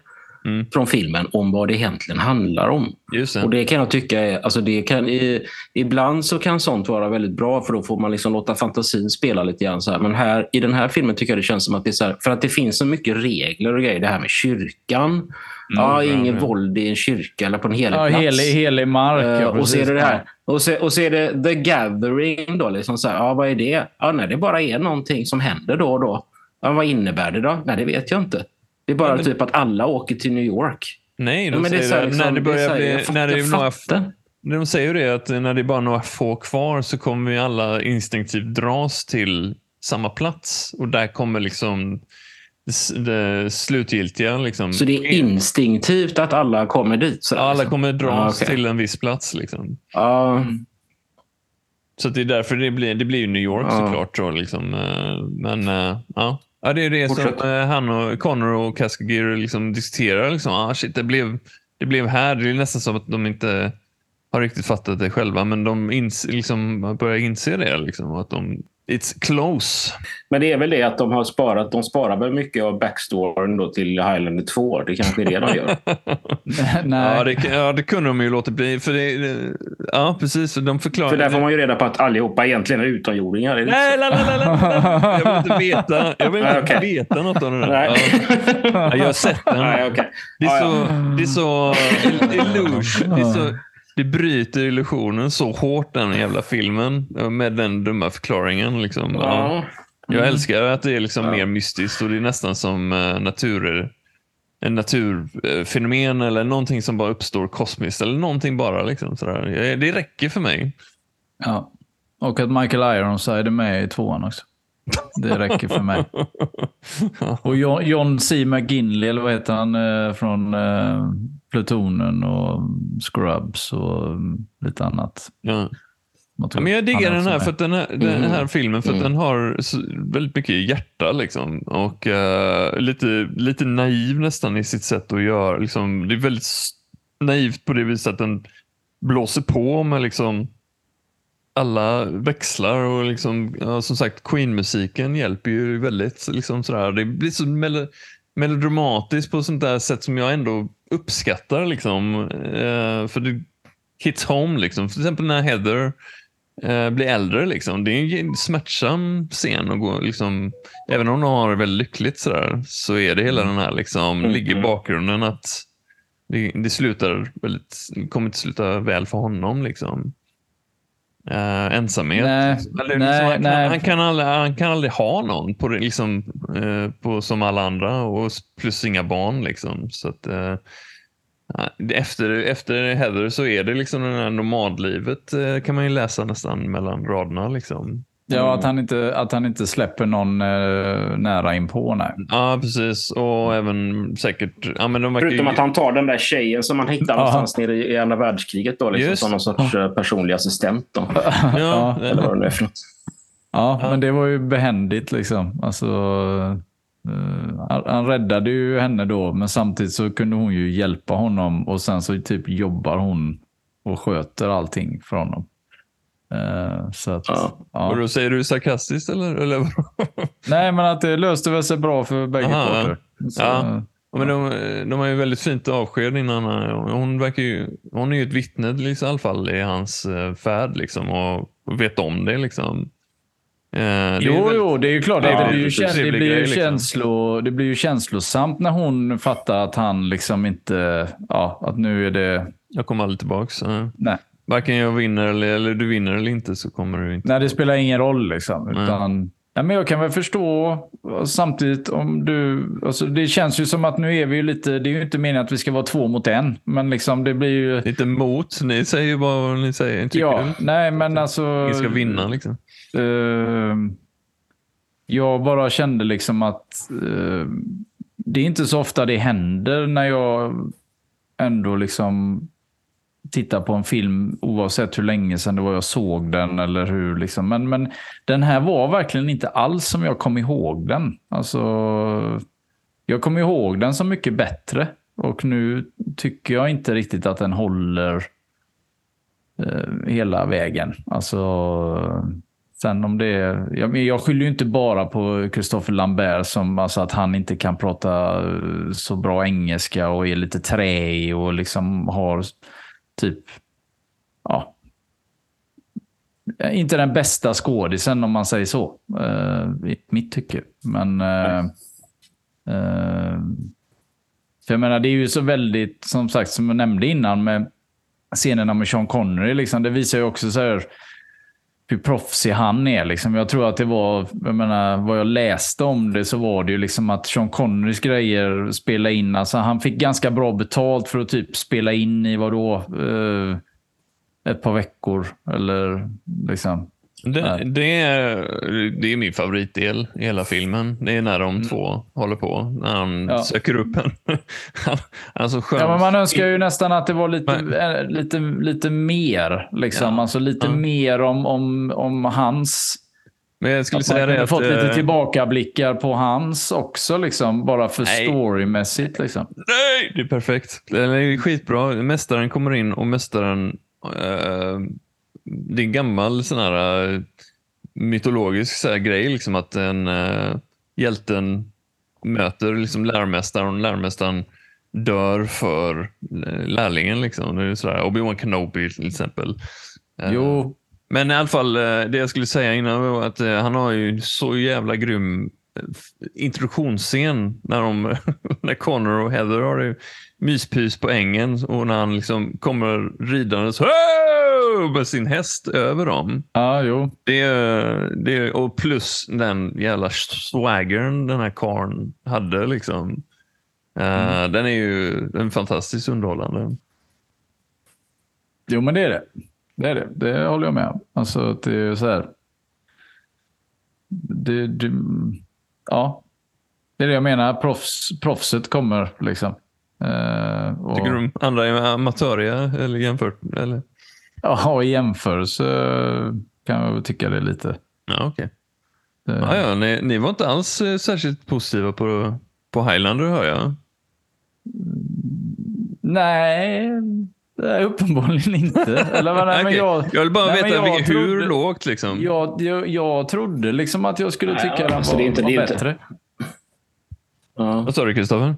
Mm. från filmen om vad det egentligen handlar om. Det. Och det kan jag tycka är, alltså det kan, i, ibland så kan sånt vara väldigt bra för då får man liksom låta fantasin spela lite grann. Så här. Men här, i den här filmen tycker jag det känns som att det är så här, för att det finns så mycket regler och grejer. Det här med kyrkan. ja, ja, ingen ja. våld i en kyrka eller på en helig Ja, plats. helig, helig mark. Eh, ja, och så är det det här. Och så, och så är det The Gathering. Då, liksom så här, ja, vad är det? Ja, nej, det bara är någonting som händer då och då. Ja, vad innebär det då? Nej, det vet jag inte. Det är bara Ja, men- typ att alla åker till New York. Nej, de Ja, det säger så här, det, liksom, när det det börjar så här, bli, jag när det är några, fattar. de säger ju det att när det är bara några få kvar så kommer vi alla instinktivt dras till samma plats och där kommer liksom det, det slutgiltiga. Liksom. Så det är instinktivt att alla kommer dit? Så Ja, alla liksom. kommer dras Ja, okej. till en viss plats. Liksom. Ja, Så det är därför det blir, det blir New York Ja. såklart. Då, liksom. eh, Men eh, ja. Ja, det är det Fortsätt. som eh, han och Connor och Kaskagir liksom diskuterar. Liksom. Ah, shit, det, blev, det blev här. Det är nästan som att de inte har riktigt fattat det själva. Men de ins, liksom, börjar inse det. Liksom, att de, it's close. men det är väl det att de har sparat. De sparar väl mycket av backstoryn då till Highlander 2. Det kanske är det de gör. Nej. ja, det, ja, det kunde de ju låta bli. För det, ja, precis. De förklarar. För där får man ju reda på att allihopa egentligen är utomjordingar. Är Nej, la. Jag vill inte veta, jag vill inte Nej, okej. veta något av det där. Nej. Ja. Ja, jag har sett den. Nej, okej. Det är så, det är så illusion. Det, är så, det bryter illusionen så hårt den jävla filmen med den dumma förklaringen. Liksom. Ja. Ja. Jag älskar att det är liksom Ja. mer mystiskt och det är nästan som uh, naturer en naturfenomen eller någonting som bara uppstår kosmiskt eller någonting bara. Liksom, sådär. Eh, Det räcker för mig. Ja. Och att Michael Ironside är med i tvåan också. Det räcker för mig. Och John, John C. McGinley, eller vad heter han, eh, från eh, Plutonen och Scrubs och mm, lite annat. Ja. Ja, men jag diggar är den här, för att den här, den Mm. här filmen för att Mm. den har väldigt mycket hjärta. Liksom, och eh, lite, lite naiv nästan i sitt sätt att göra. Liksom, det är väldigt naivt på det viset att den blåser på med liksom, alla växlar och liksom, ja, som sagt Queen-musiken hjälper ju väldigt. Liksom, sådär. Det blir så melo melodramatiskt på sånt där sätt som jag ändå uppskattar. Liksom, eh, för det hits home. Liksom. Till exempel när Heather eh, blir äldre. Liksom. Det är en smärtsam scen. Att gå, liksom, även om de har det väldigt lyckligt sådär, så är det hela den här, liksom, Mm. ligger i bakgrunden att det, det slutar väldigt, kommer inte sluta väl för honom. Liksom. Eh, ensamhet. Nej, Eller nej, liksom, han, nej. Kan, han, kan aldrig, han kan aldrig ha någon på, liksom, eh, på, som alla andra och plus inga barn. Liksom. Så att, ja, efter, efter Heather så är det liksom det här nomadlivet kan man ju läsa nästan mellan raderna. Liksom. Ja, att han inte, att han inte släpper någon eh, nära inpå. Nej. Ja, precis. Och även säkert... Ja, men de verkar Förutom ju- att han tar den där tjejen som han hittar Ja. någonstans nere i andra världskriget då, liksom, Just. som någon sorts eh, personlig assistent. Då. Ja, Eller vad det nu är för något. Ja, Ja. men det var ju behändigt liksom. Alltså, eh, han, han räddade ju henne då, men samtidigt så kunde hon ju hjälpa honom och sen så typ jobbar hon och sköter allting för honom. Eh, så att, Ja. ja. Och då säger du sarkastiskt eller? eller? Nej, men att det löste väl sig bra för bägge Aha, parter. Så, Ja. Ja, men de, de har ju väldigt fint avsked innan. Hon, verkar ju, hon är ju ett vittne liksom, i alla fall i hans eh, färd liksom, och vet om det. Liksom. Det är Jo, väldigt- jo, det är ju klart. Ja, det, blir ju, käns- det, blir ju grej, liksom. känslo, det blir ju känslosamt när hon fattar att han liksom inte... Ja, att nu är det... Jag kommer aldrig tillbaks. Eh, Nej. Varken jag vinner eller, eller du vinner eller inte så kommer du inte. Nej, det spelar ingen roll. Liksom, Nej. utan, ja, men jag kan väl förstå samtidigt om du... Alltså, det känns ju som att nu är vi ju lite... Det är ju inte meningen att vi ska vara två mot en. Men liksom det blir ju... Inte emot, ni säger ju bara vad ni säger. Tycker Ja, du? nej men alltså... Ingen ska vinna liksom. Eh, jag bara kände liksom att eh, det är inte så ofta det händer när jag ändå liksom titta på en film oavsett hur länge sedan det var jag såg den eller hur liksom. Men, men den här var verkligen inte alls som jag kom ihåg den. Alltså, jag kommer ihåg den så mycket bättre och nu tycker jag inte riktigt att den håller eh, hela vägen. Alltså, sen om det är, jag, jag skyller ju inte bara på Christopher Lambert som alltså att han inte kan prata eh, så bra engelska och är lite träig och liksom har typ, ja, inte den bästa skådisen om man säger så. Uh, I mitt tycke. Men Uh, uh, för jag menar, det är ju så väldigt, som sagt, som jag nämnde innan med scenerna med Sean Connery. Liksom, det visar ju också så här, hur proffsig han är. Liksom. Jag tror att det var, jag menar, vad jag läste om det så var det ju liksom att Sean Connerys grejer spela in. Alltså, han fick ganska bra betalt för att typ spela in i vadå? Eh, ett par veckor eller liksom. Det, det, är, det är min favoritdel i hela filmen. Det är när de två håller på. När han Mm. Ja. söker upp en. Alltså skön. Ja, men man önskar ju nästan att det var lite, Men- eh, lite, lite mer. Liksom. Ja. Alltså lite Ja. mer om, om, om hans Men jag skulle Att man säga det kunde att... fått lite eh, tillbakablickar på hans också, liksom, bara för Nej. storymässigt. Liksom. Nej, det är perfekt. Det är skitbra. Mästaren kommer in och mästaren... eh, det är en gammal sån här eh, mytologisk så här, grej, liksom att en uh, hjälten möter liksom lärmästaren och lärmästaren dör för eh, lärlingen. Liksom. Det är sådär, Obi-Wan Kenobi till exempel. Eh, Jo, Men i alla fall, eh, det jag skulle säga innan var att eh, han har ju så jävla grym eh, introduktionsscen när, de, när Connor och Heather har det myspys på ängen och när han liksom kommer ridandes "Wow!" Med sin häst över dem. ja, jo. Det, är- det, och plus den jävla swaggern den här karln hade. Liksom. Eh, Den är ju är fantastiskt underhållande. jo, men det är det. Det är det. Det håller jag med om. Alltså, det är så här. Det, det, ja, det är det jag menar. Proffs, proffset kommer liksom. Eh, och, Tycker du de andra är amatöriga eller jämfört? Eller? Ja, i jämförelse kan jag tycka det lite. Ja, okej. Det, Ja, ja, ni, ni var inte alls eh, särskilt positiva på, på Highlander hör jag. Nej, det är uppenbarligen inte. Eller, nej, men jag, jag vill bara nej, veta jag vilka, hur trodde- lågt liksom. Jag, jag, jag trodde liksom att jag skulle Nej, tycka den alltså, var, det inte- var det inte- bättre. Ja. Vad sa du Kristoffer?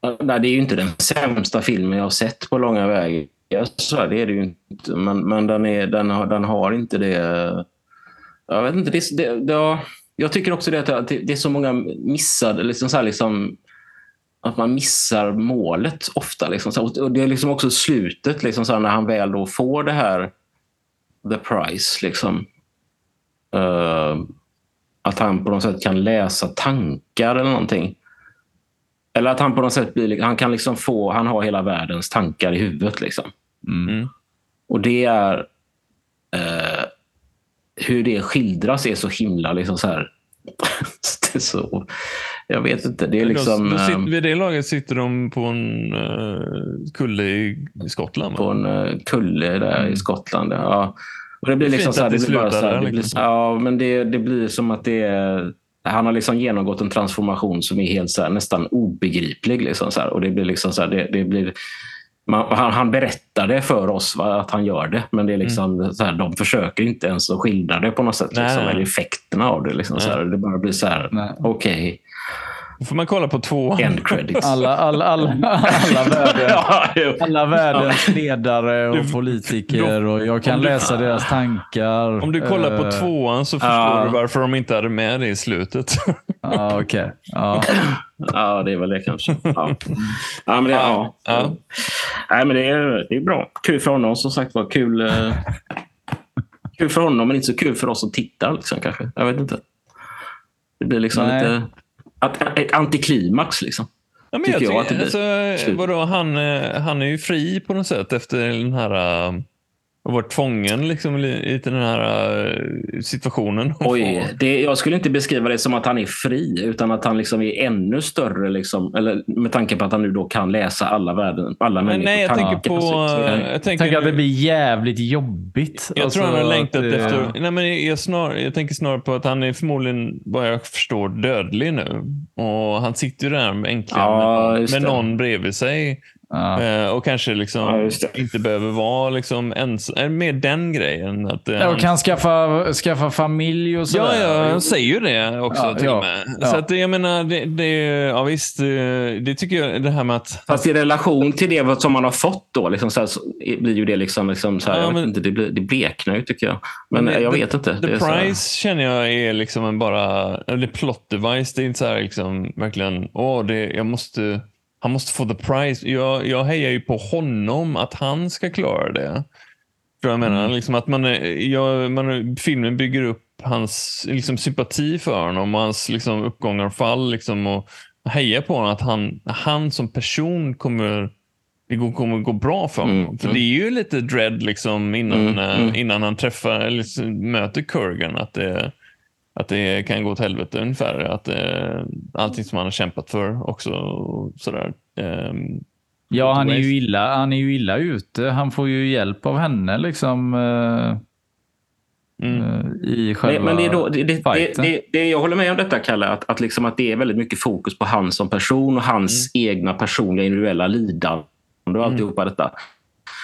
Ja, Nej, det är ju inte den sämsta filmen jag har sett på långa vägar. Ja, Så är det är det ju inte. Men, men den, är, den, har, den har inte det... Jag vet inte. Det, det, det, har- jag tycker också det att det, det är så många missade... Liksom så här, liksom, att man missar målet ofta. Liksom, och det är liksom också slutet liksom, så här, när han väl då får det här the price. Liksom. Uh, att han på något sätt kan läsa tankar eller någonting. Eller att han på något sätt blir, han kan liksom få, han har hela världens tankar i huvudet. Liksom. Mm. Och det är eh, hur det skildras är så himla liksom så här. så, jag vet inte. Det är liksom Då- då sitter, ehm, vid det laget sitter de på en uh, kulle i, Skottland. på en eh, kulle där i Skottland. Ja. Och det blir Det liksom så här, det det blir bara slutar så här, där, det blir, liksom. Ja, men det, det blir som att det är han har liksom genomgått en transformation som är helt så här, nästan obegriplig. Liksom så här. Och det blir liksom så här, det, det blir, man, han, han berättar det för oss va, att han gör det, men det är liksom så här, de försöker inte ens att skildra det på något sätt. Nej, Liksom, nej. eller effekterna av det. Liksom, så här. Det bara blir så här, okej, Då får man kolla på två. end credits. Alla, alla, alla, alla, världen, alla världens ledare och politiker och jag kan läsa deras tankar. Om du kollar på Eh, tvåan så förstår du varför de inte hade med det i slutet. Ja, okej. Ja. Det är väl det kanske. Ja, ja men det, ja. Ja. Nej, men det, är, det är bra. Kul för honom, som sagt var. Kul, eh, kul för honom, men inte så kul för oss att titta. Liksom, kanske. Jag vet inte. Det blir liksom Nej. lite... Att, ett antiklimax. Liksom. Ja, men jag Tycker jag att det blir. alltså, vadå, han, eh, han är ju fri på något sätt efter den här... eh, Och varit tvången liksom, li- lite den här eh, situationen. Oj, det, jag skulle inte beskriva det som att han är fri, utan att han liksom är ännu större. Liksom, eller med tanke på att han nu då kan läsa alla, världen, alla Men människors nej, jag tankar. tänker på... Eh, Jag tänker, Tänk att det blir jävligt jobbigt. jag tror han har Alltså, längtat att, eh, efter... Nej, men jag, snar, jag tänker snarare på att han är förmodligen, vad jag förstår, dödlig nu. Och han sitter ju där äntligen Ja, med, med det. någon bredvid sig. Ja. Eh, och kanske liksom Ja, inte behöver vara liksom ens, eh, med den grejen. Att, eh, Ja, och kan skaffa, skaffa familj och Ja, sådär. ja, han säger ju det också Ja, till ja, och med. ja. Så att, jag menar, det, det, ja visst, eh, det tycker jag, det här med att... Fast i relation till det som man har fått då, liksom så här, så blir ju det liksom, liksom så här, Ja, jag vet men- inte, det, blir, det bleknar ju tycker jag. Men, Men jag the- vet inte. The Price känner jag är liksom en bara, eller plot device. Det är inte så här liksom verkligen, åh, det, jag måste, han måste få the prize. Jag, jag hejar ju på honom att han ska klara det. För jag menar, Mm. liksom att man, jag, man, filmen bygger upp hans liksom, sympati för honom och hans liksom, uppgångar och fall. Liksom, och hejar på honom att han, han som person kommer det kommer gå bra för honom. Mm, För mm. det är ju lite dread liksom innan, Mm, eh, mm. innan han träffar eller möter Kurgan. Att det, att det kan gå åt helvete ungefär. Att det, allting som han har kämpat för också. Och sådär. Ehm, Ja, han är, ju illa, han är ju illa ute. Han får ju hjälp av henne liksom. eh, mm. eh, I själva Men, men det är då, det, det, det, det, det, jag håller med om detta, Kalle. Att, att, liksom att det är väldigt mycket fokus på han som person och hans egna personliga individuella lidande och alltihopa detta.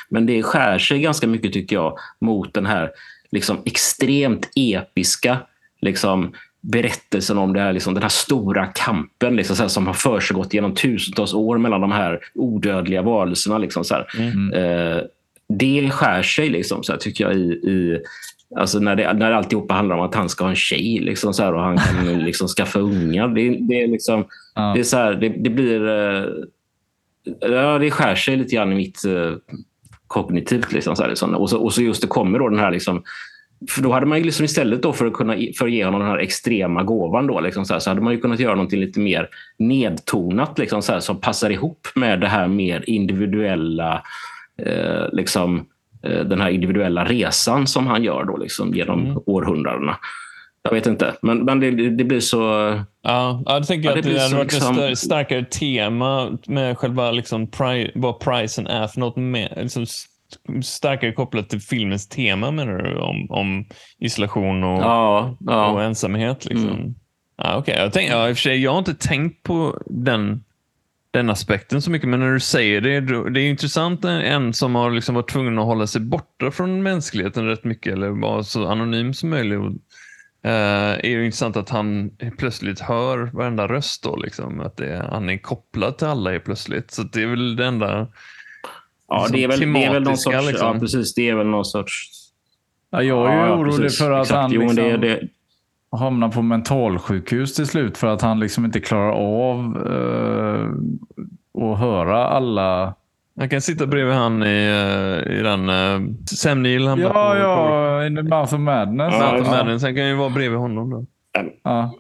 Men det skär sig ganska mycket, tycker jag, mot den här liksom, extremt episka liksom, berättelsen om det här, liksom, den här stora kampen liksom, så här, som har försiggått genom tusentals år mellan de här odödliga varelserna. Liksom, så här. Mm. Eh, det skär sig, liksom, så här, tycker jag, i, i Alltså när, det, när alltihopa handlar om att han ska ha en tjej liksom så här, och han kan liksom skaffa ungar. Det, det, är liksom, Ja. det, är så här, det, det blir... eh, Ja, det skär sig lite grann i mitt eh, kognitivt. Liksom, så här, liksom. Och, så, och så just det kommer då den här... Liksom, för då hade man ju liksom istället då för att kunna för att ge honom den här extrema gåvan då, liksom så, här, så hade man ju kunnat göra någonting lite mer nedtonat liksom så här, som passar ihop med det här mer individuella eh, liksom, eh, den här individuella resan som han gör då, liksom, genom Mm. århundradena. Jag vet inte, men, men det, det blir så... Ja, ja, tänker Ja, det att det hade varit liksom- ett starkare tema med själva liksom pri, vad prisen är för något mer, liksom starkare kopplat till filmens tema menar du? Om, om isolation och, Ja, och ja. ensamhet. Liksom. Mm. Ja, okay. jag, tänk, ja, i och för sig, jag har inte tänkt på den, den aspekten så mycket, men när du säger det, det är intressant en som har liksom varit tvungen att hålla sig borta från mänskligheten rätt mycket, eller vara så anonym som möjligt. Och, eh, är ju intressant att han plötsligt hör varenda röst då, liksom, att det, han är kopplad till alla plötsligt. Så det är väl det enda ja det, är väl, det är väl någon sorts... liksom. Ja, precis. Det är väl någon sorts... Ja, jag är ju Ja, orolig precis. för att Exakt. han Jo, liksom det, det, hamnar på mentalsjukhus till slut för att han liksom inte klarar av eh, att höra alla Han kan sitta bredvid han i, eh, i den uh, Sam Neill. Han Ja, på- ja, in the mouth of madness. Ja, ja. Madness. Sen kan ju vara bredvid honom då. Ja.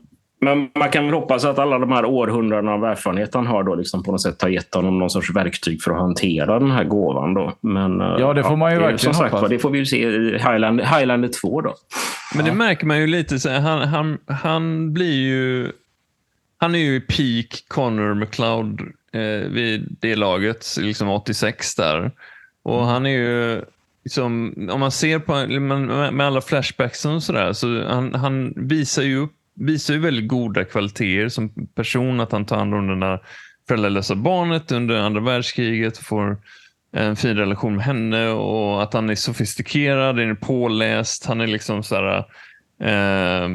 Men man kan väl hoppas att alla de här århundradena av erfarenhet han har då liksom på något sätt har gett honom någon sorts verktyg för att hantera den här gåvan. Då. Men, eh, Ja, det får man ju verkligen Som sagt hoppas. det får vi ju se i Highlander, Highlander 2 då. Men det märker man ju lite. Så han, han, han blir ju... Han är ju i peak Connor McLeod eh, vid det laget, liksom 86 där. Och han är ju, liksom, om man ser på med, med alla flashbacks och sådär, så han, han visar ju upp visar ju väldigt goda kvaliteter som person. Att han tar hand om det där föräldralösa barnet under andra världskriget får en fin relation med henne och att han är sofistikerad, är påläst. Han är liksom så här, eh,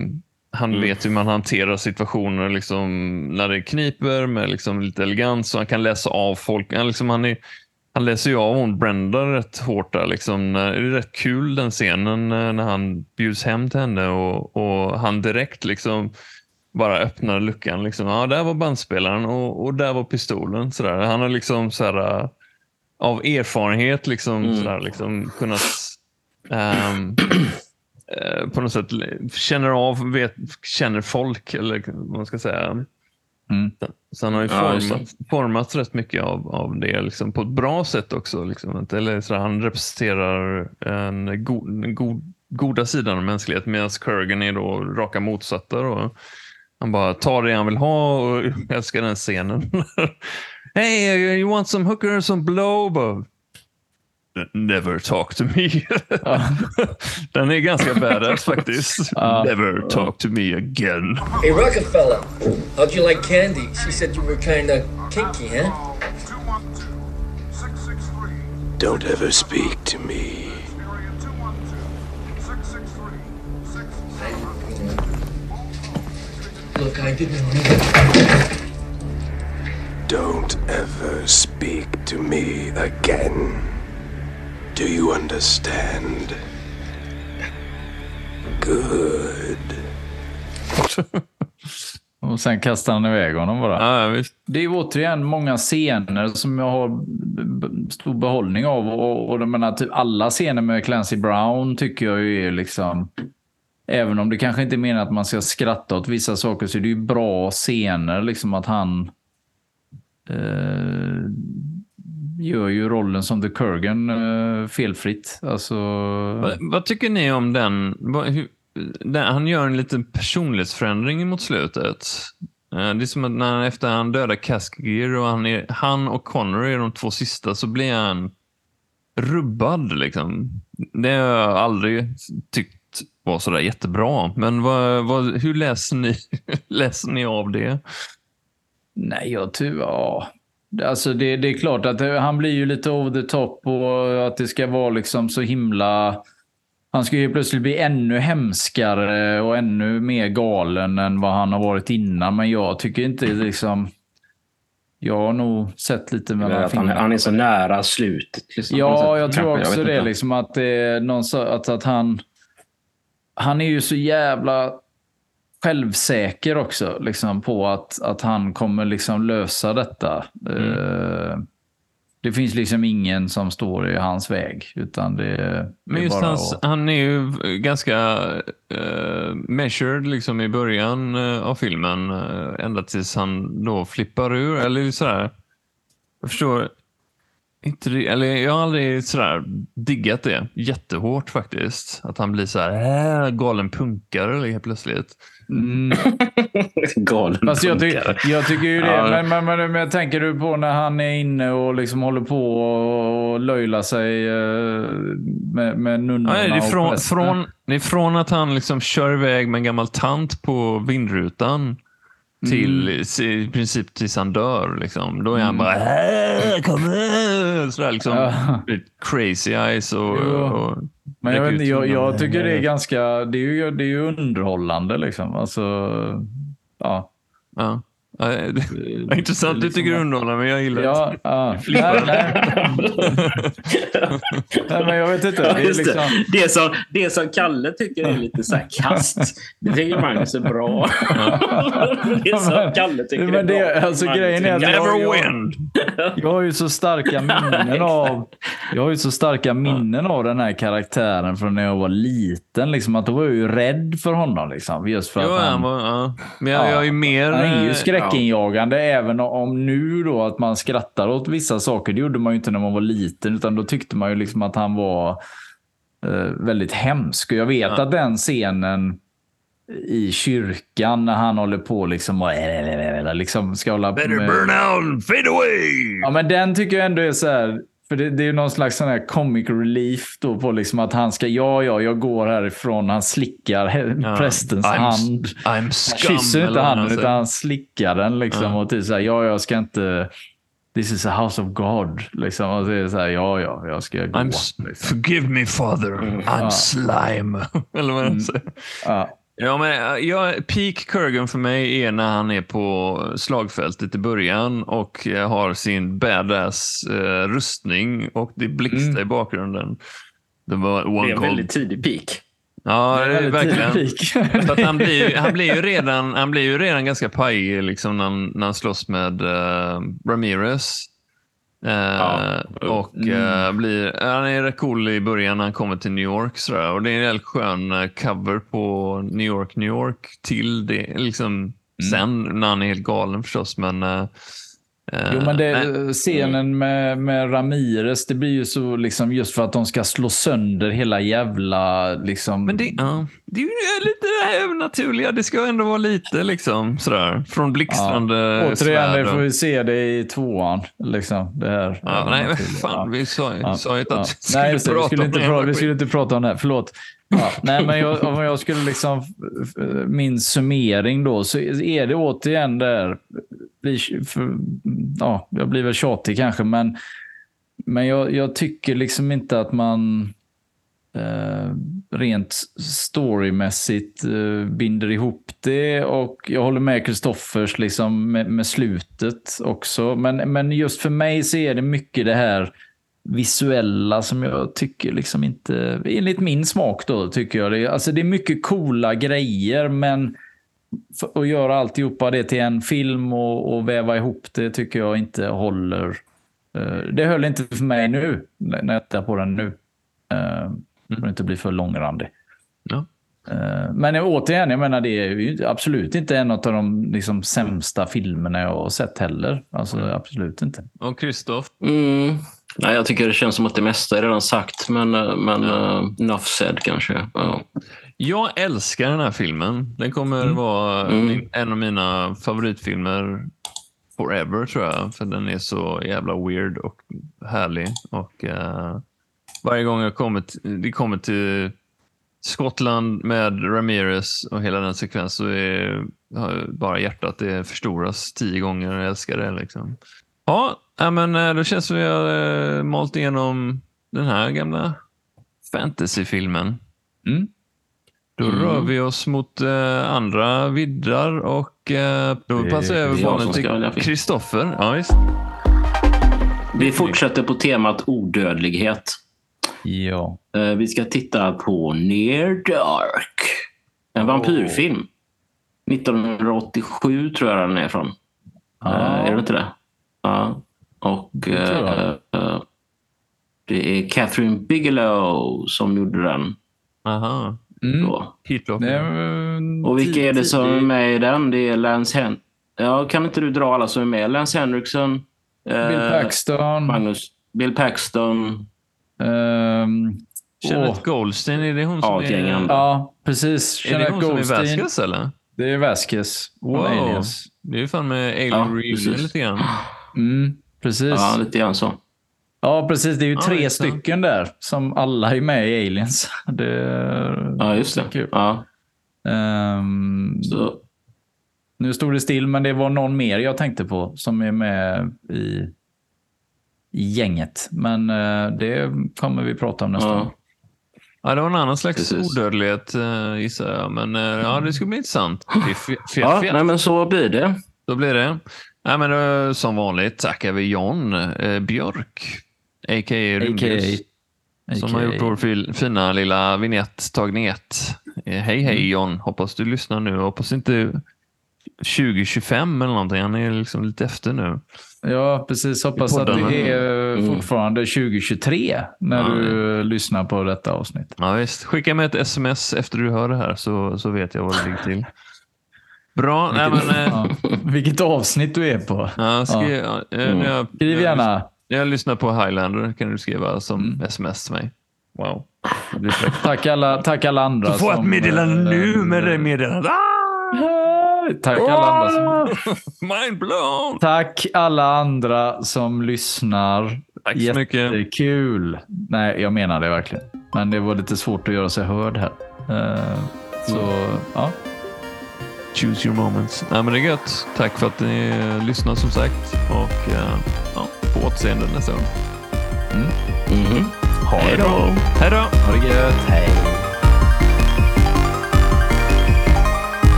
han Mm. vet hur man hanterar situationer liksom, när det kniper med liksom, lite elegans och han kan läsa av folk. Han, liksom, han, är, han läser ju av hon Brenda rätt hårt där. Liksom. Det är rätt kul den scenen eh, när han bjuds hem till henne och, och han direkt liksom bara öppnar luckan. Liksom. Ja, där var bandspelaren och, och där var pistolen. Sådär. Han har liksom sådär, av erfarenhet liksom, Mm. sådär, liksom kunnat eh, på något sätt känner av, vet, känner folk eller vad man ska säga. Mm. Så han har ju Ja, format, format rätt mycket av, av det liksom, på ett bra sätt också. Liksom. Eller, så han representerar en go, god, goda sidan av mänskligheten medan Kurgan är då raka motsatser. Och han bara tar det han vill ha och jag älskar den scenen. hey, you want some hookers and blow? But Never talk to me. den är ganska badass faktiskt. Ja. Never talk to me again. Hey, Rockefeller, how'd you like candy? She said you were kinda kinky, huh? Don't ever speak to me. Look, I didn't mean it. Don't ever speak to me again. Do you understand? Good. Och sen kastar han iväg honom bara. Ja, visst. Det är ju återigen många scener som jag har stor behållning av. Och, och jag menar, typ alla scener med Clancy Brown tycker jag ju är liksom... Även om det kanske inte är meningen att man ska skratta åt vissa saker så är det ju bra scener. Liksom att han eh, gör ju rollen som The Kurgan eh, felfritt. Alltså... Vad, vad tycker ni om den? Han gör en liten personlighetsförändring mot slutet. Eh, Det är som att när han, efter han dödar Caskgear och han, är, han och Connor är de två sista så blir han rubbad. Liksom. Det har jag aldrig tyckt var sådär jättebra. Men vad, vad, hur läser ni, läser ni av det? Nej, jag tror... Ja. Alltså det, det är klart att det, han blir ju lite over the top och att det ska vara liksom så himla... Han ska ju plötsligt bli ännu hemskare och ännu mer galen än vad han har varit innan. Men jag tycker inte liksom... Jag har nog sett lite mellan att han, han är så nära slutet. Liksom, Ja, jag tror också vet det. Liksom att, det någon, att, att han... Han är ju så jävla självsäker också liksom, på att, att han kommer liksom lösa detta. Mm. Eh, det finns liksom ingen som står i hans väg. Utan det, det Men är just hans, att- han är ju ganska uh, measured liksom i början eh, av filmen. eh, ända tills han då flippar ur. Eller sådär. Jag förstår inte det, eller jag har aldrig sådär diggat det jättehårt faktiskt. Att han blir så här äh, galen punkare helt plötsligt. Mm. Galen Fast jag, ty jag tycker ju det. Ja. Men, men, men, men tänker du på när han är inne och liksom håller på och löjlar sig eh, med, med nunnorna Ja, det, är och från, från, det är från att han liksom kör iväg med en gammal tant på vindrutan till i princip tills han dör. Liksom. Då är han bara äh, kom här! Sådär, liksom, Ja. Crazy eyes och... Och Men jag, vet, jag, jag tycker det är ganska det är ju, det är ju underhållande. Liksom. Alltså, ja. Ja. Är intressant. Du liksom tycker är att- underhållande, men jag gillar Ja, ja. Nej, nej. nej, men jag vet inte. Det är liksom... Det, som, det som Kalle tycker är lite så här kast, det tycker Magnus är bra. det som Kalle tycker Men är det- bra. alltså, grejen är att jag- Never jag- win! Jag har ju så starka minnen av Jag har ju så starka minnen av den här karaktären från när jag var liten. Liksom, att då var jag ju rädd för honom. Liksom, just för Jo, att han han, var, ja. Men jag, Ja. jag är mer... han är ju eh, skräckinjagande. Även om nu då att man skrattar åt vissa saker. Det gjorde man ju inte när man var liten. Utan då tyckte man ju liksom att han var eh, väldigt hemsk. Och jag vet Ja. att den scenen i kyrkan när han håller på liksom och liksom ska hålla Better med- burn out, fade away! Ja, men den tycker jag ändå är så här. För det, det är ju någon slags sån här comic relief då på liksom att han ska, ja, ja, jag går härifrån. Han slickar Ja. prästens I'm- hand. I'm Han scum. kysser inte handen utan han slickar den liksom. Ja. Och typ så här, ja, jag ska inte... This is a house of God. Liksom. Och så är det så här, ja, ja, jag ska gå. I'm liksom. Forgive me father, I'm Ja. slime. eller vad Mm. han säger. Ja. Ja, men äh, ja, peak Kurgan för mig är när han är på slagfältet i början och eh, har sin badass eh, rustning och det blixtrar Mm. i bakgrunden. Det var Det one är en väldigt tidig peak. Ja, det är verkligen. För att han, blir, ju- han, blir ju redan, han blir ju redan ganska pajig liksom, när, han, när han slåss med eh, Ramirez. Eh, Ja. Och eh, blir, han är rätt cool i början när han kommer till New York. Sådär. Och det är en väldigt skön eh, cover på New York, New York till det. Liksom, Sen när han är helt galen förstås. Men, eh, eh, Jo, men det, nej. scenen med, med Ramirez, det blir ju så liksom just för att de ska slå sönder hela jävla liksom. Men det, ja, det är ju lite det här övernaturliga. Det ska ändå vara lite liksom sådär. Från blixtrande Återigen, svärd det får vi se det i tvåan. Liksom, det här. Ja, nej, men fan, Ja. vi sa, Ja, ju ja. att vi skulle Nej, det, vi prata skulle, om inte det. prata, vi skulle inte prata om det. här. Förlåt. Ja, nej, men jag, om jag skulle liksom... Min summering då, så är det återigen där... blir- För, ja, jag blir väl tjatig kanske, men, men jag, jag tycker liksom inte att man eh, rent storymässigt eh, binder ihop det. Och jag håller med Kristoffers liksom, med, med slutet också. Men, men just för mig så är det mycket det här visuella som jag tycker liksom inte, enligt min smak då, tycker jag det. Alltså det är mycket coola grejer, men för att göra alltihopa det till en film och, och väva ihop det tycker jag inte håller. Eh, Det höll inte för mig nu, när jag tittar på den nu. Eh, För att inte bli för långrandig. Ja. Eh, Men återigen, jag menar det är ju absolut inte en av de liksom, sämsta filmerna jag har sett heller. Alltså absolut inte. Och Kristoff? Mm. Nej, jag tycker det känns som att det mesta är redan sagt, men, eh, men uh, enough said kanske. Ja. Jag älskar den här filmen. Den kommer vara Mm. en av mina favoritfilmer forever tror jag. För den är så jävla weird och härlig. Och eh, varje gång jag kommer det kommer till Skottland med Ramirez och hela den sekvensen så är bara hjärtat det förstoras tio gånger. Jag älskar det. Liksom. Ja, ja, men eh, då känns det som vi har eh, malt igenom den här gamla fantasyfilmen. Mm. Då Mm. rör vi oss mot eh, andra viddar och eh, då passar jag över bollen till. Kristoffer. Ja. Vi fortsätter på temat odödlighet. Ja. Eh, vi ska titta på Near Dark. En vampyrfilm. 1987 tror jag den är från. Ja. Eh, är det inte det? Ja. Och eh, eh, det är Catherine Bigelow som gjorde den. Aha. Mm. Då. Är, Och vilka är det som är med i den? Det är Lance Hen... Ja, kan inte du dra alla som är med? Lance Henriksen, eh, Bill Paxton. Magnus, Bill Paxton. ehm, Kenneth åh, Goldstein, är det hon Ja, som gäng är... andra. ja, precis. Är det hon som är Goldstein. Vasquez eller? Det är Vasquez. Wow. Det är ju fan med Alien Ja, precis. lite grann. Mm, precis. Ja, Ja, lite grann så. precis. Det är ju Ja, tre stycken där som alla är med i Aliens. Det, Ja, just det. Kul. Ja, Ehm, så. nu stod det still, men det var någon mer jag tänkte på som är med i, i gänget. Men eh, det kommer vi prata om nästa Ja. gång. Ja, det var en annan slags Precis. odödlighet uh, gissar jag. Men eh, ja, det ska bli intressant. Är fe- Ja, nej, men så blir det. Då blir det. Nej, men som vanligt tackar vi John eh, Björk, a.k.a. Rymdljus, som har gjort vår fina lilla vignett, tagnet. Eh, hej, hej John. Hoppas du lyssnar nu. Hoppas inte 2025 eller någonting. Han är liksom lite efter nu. Ja, precis. Hoppas att det är Mm. fortfarande 2023 när Ja, du lyssnar på detta avsnitt. Ja, visst. Skicka mig ett sms efter du hör det här så, så vet jag vad det ligger till. Bra. Nej, men, eh, Ja. Vilket avsnitt du är på. ja, skri- Ja. eh, när jag, Skriv jag gärna. När jag lyssnar på Highlander kan du skriva som sms till mig. Wow. Tack alla, tack alla andra. Du får ett som, meddelande eh, nu med det meddelandet. Ah! Tack alla, andra som, Mind blown! tack alla andra som lyssnar. Tack så mycket. Jättekul. Nej, jag menar det verkligen. Men det var lite svårt att göra sig hörd här. Eh, Så, ja. Choose your moments. Nej, men det är gött. Tack för att ni eh, lyssnar som sagt. Och eh, ja, på återseende nästa gång. Mhm. Ha det bra. Hej då! Ha det gött. Hej.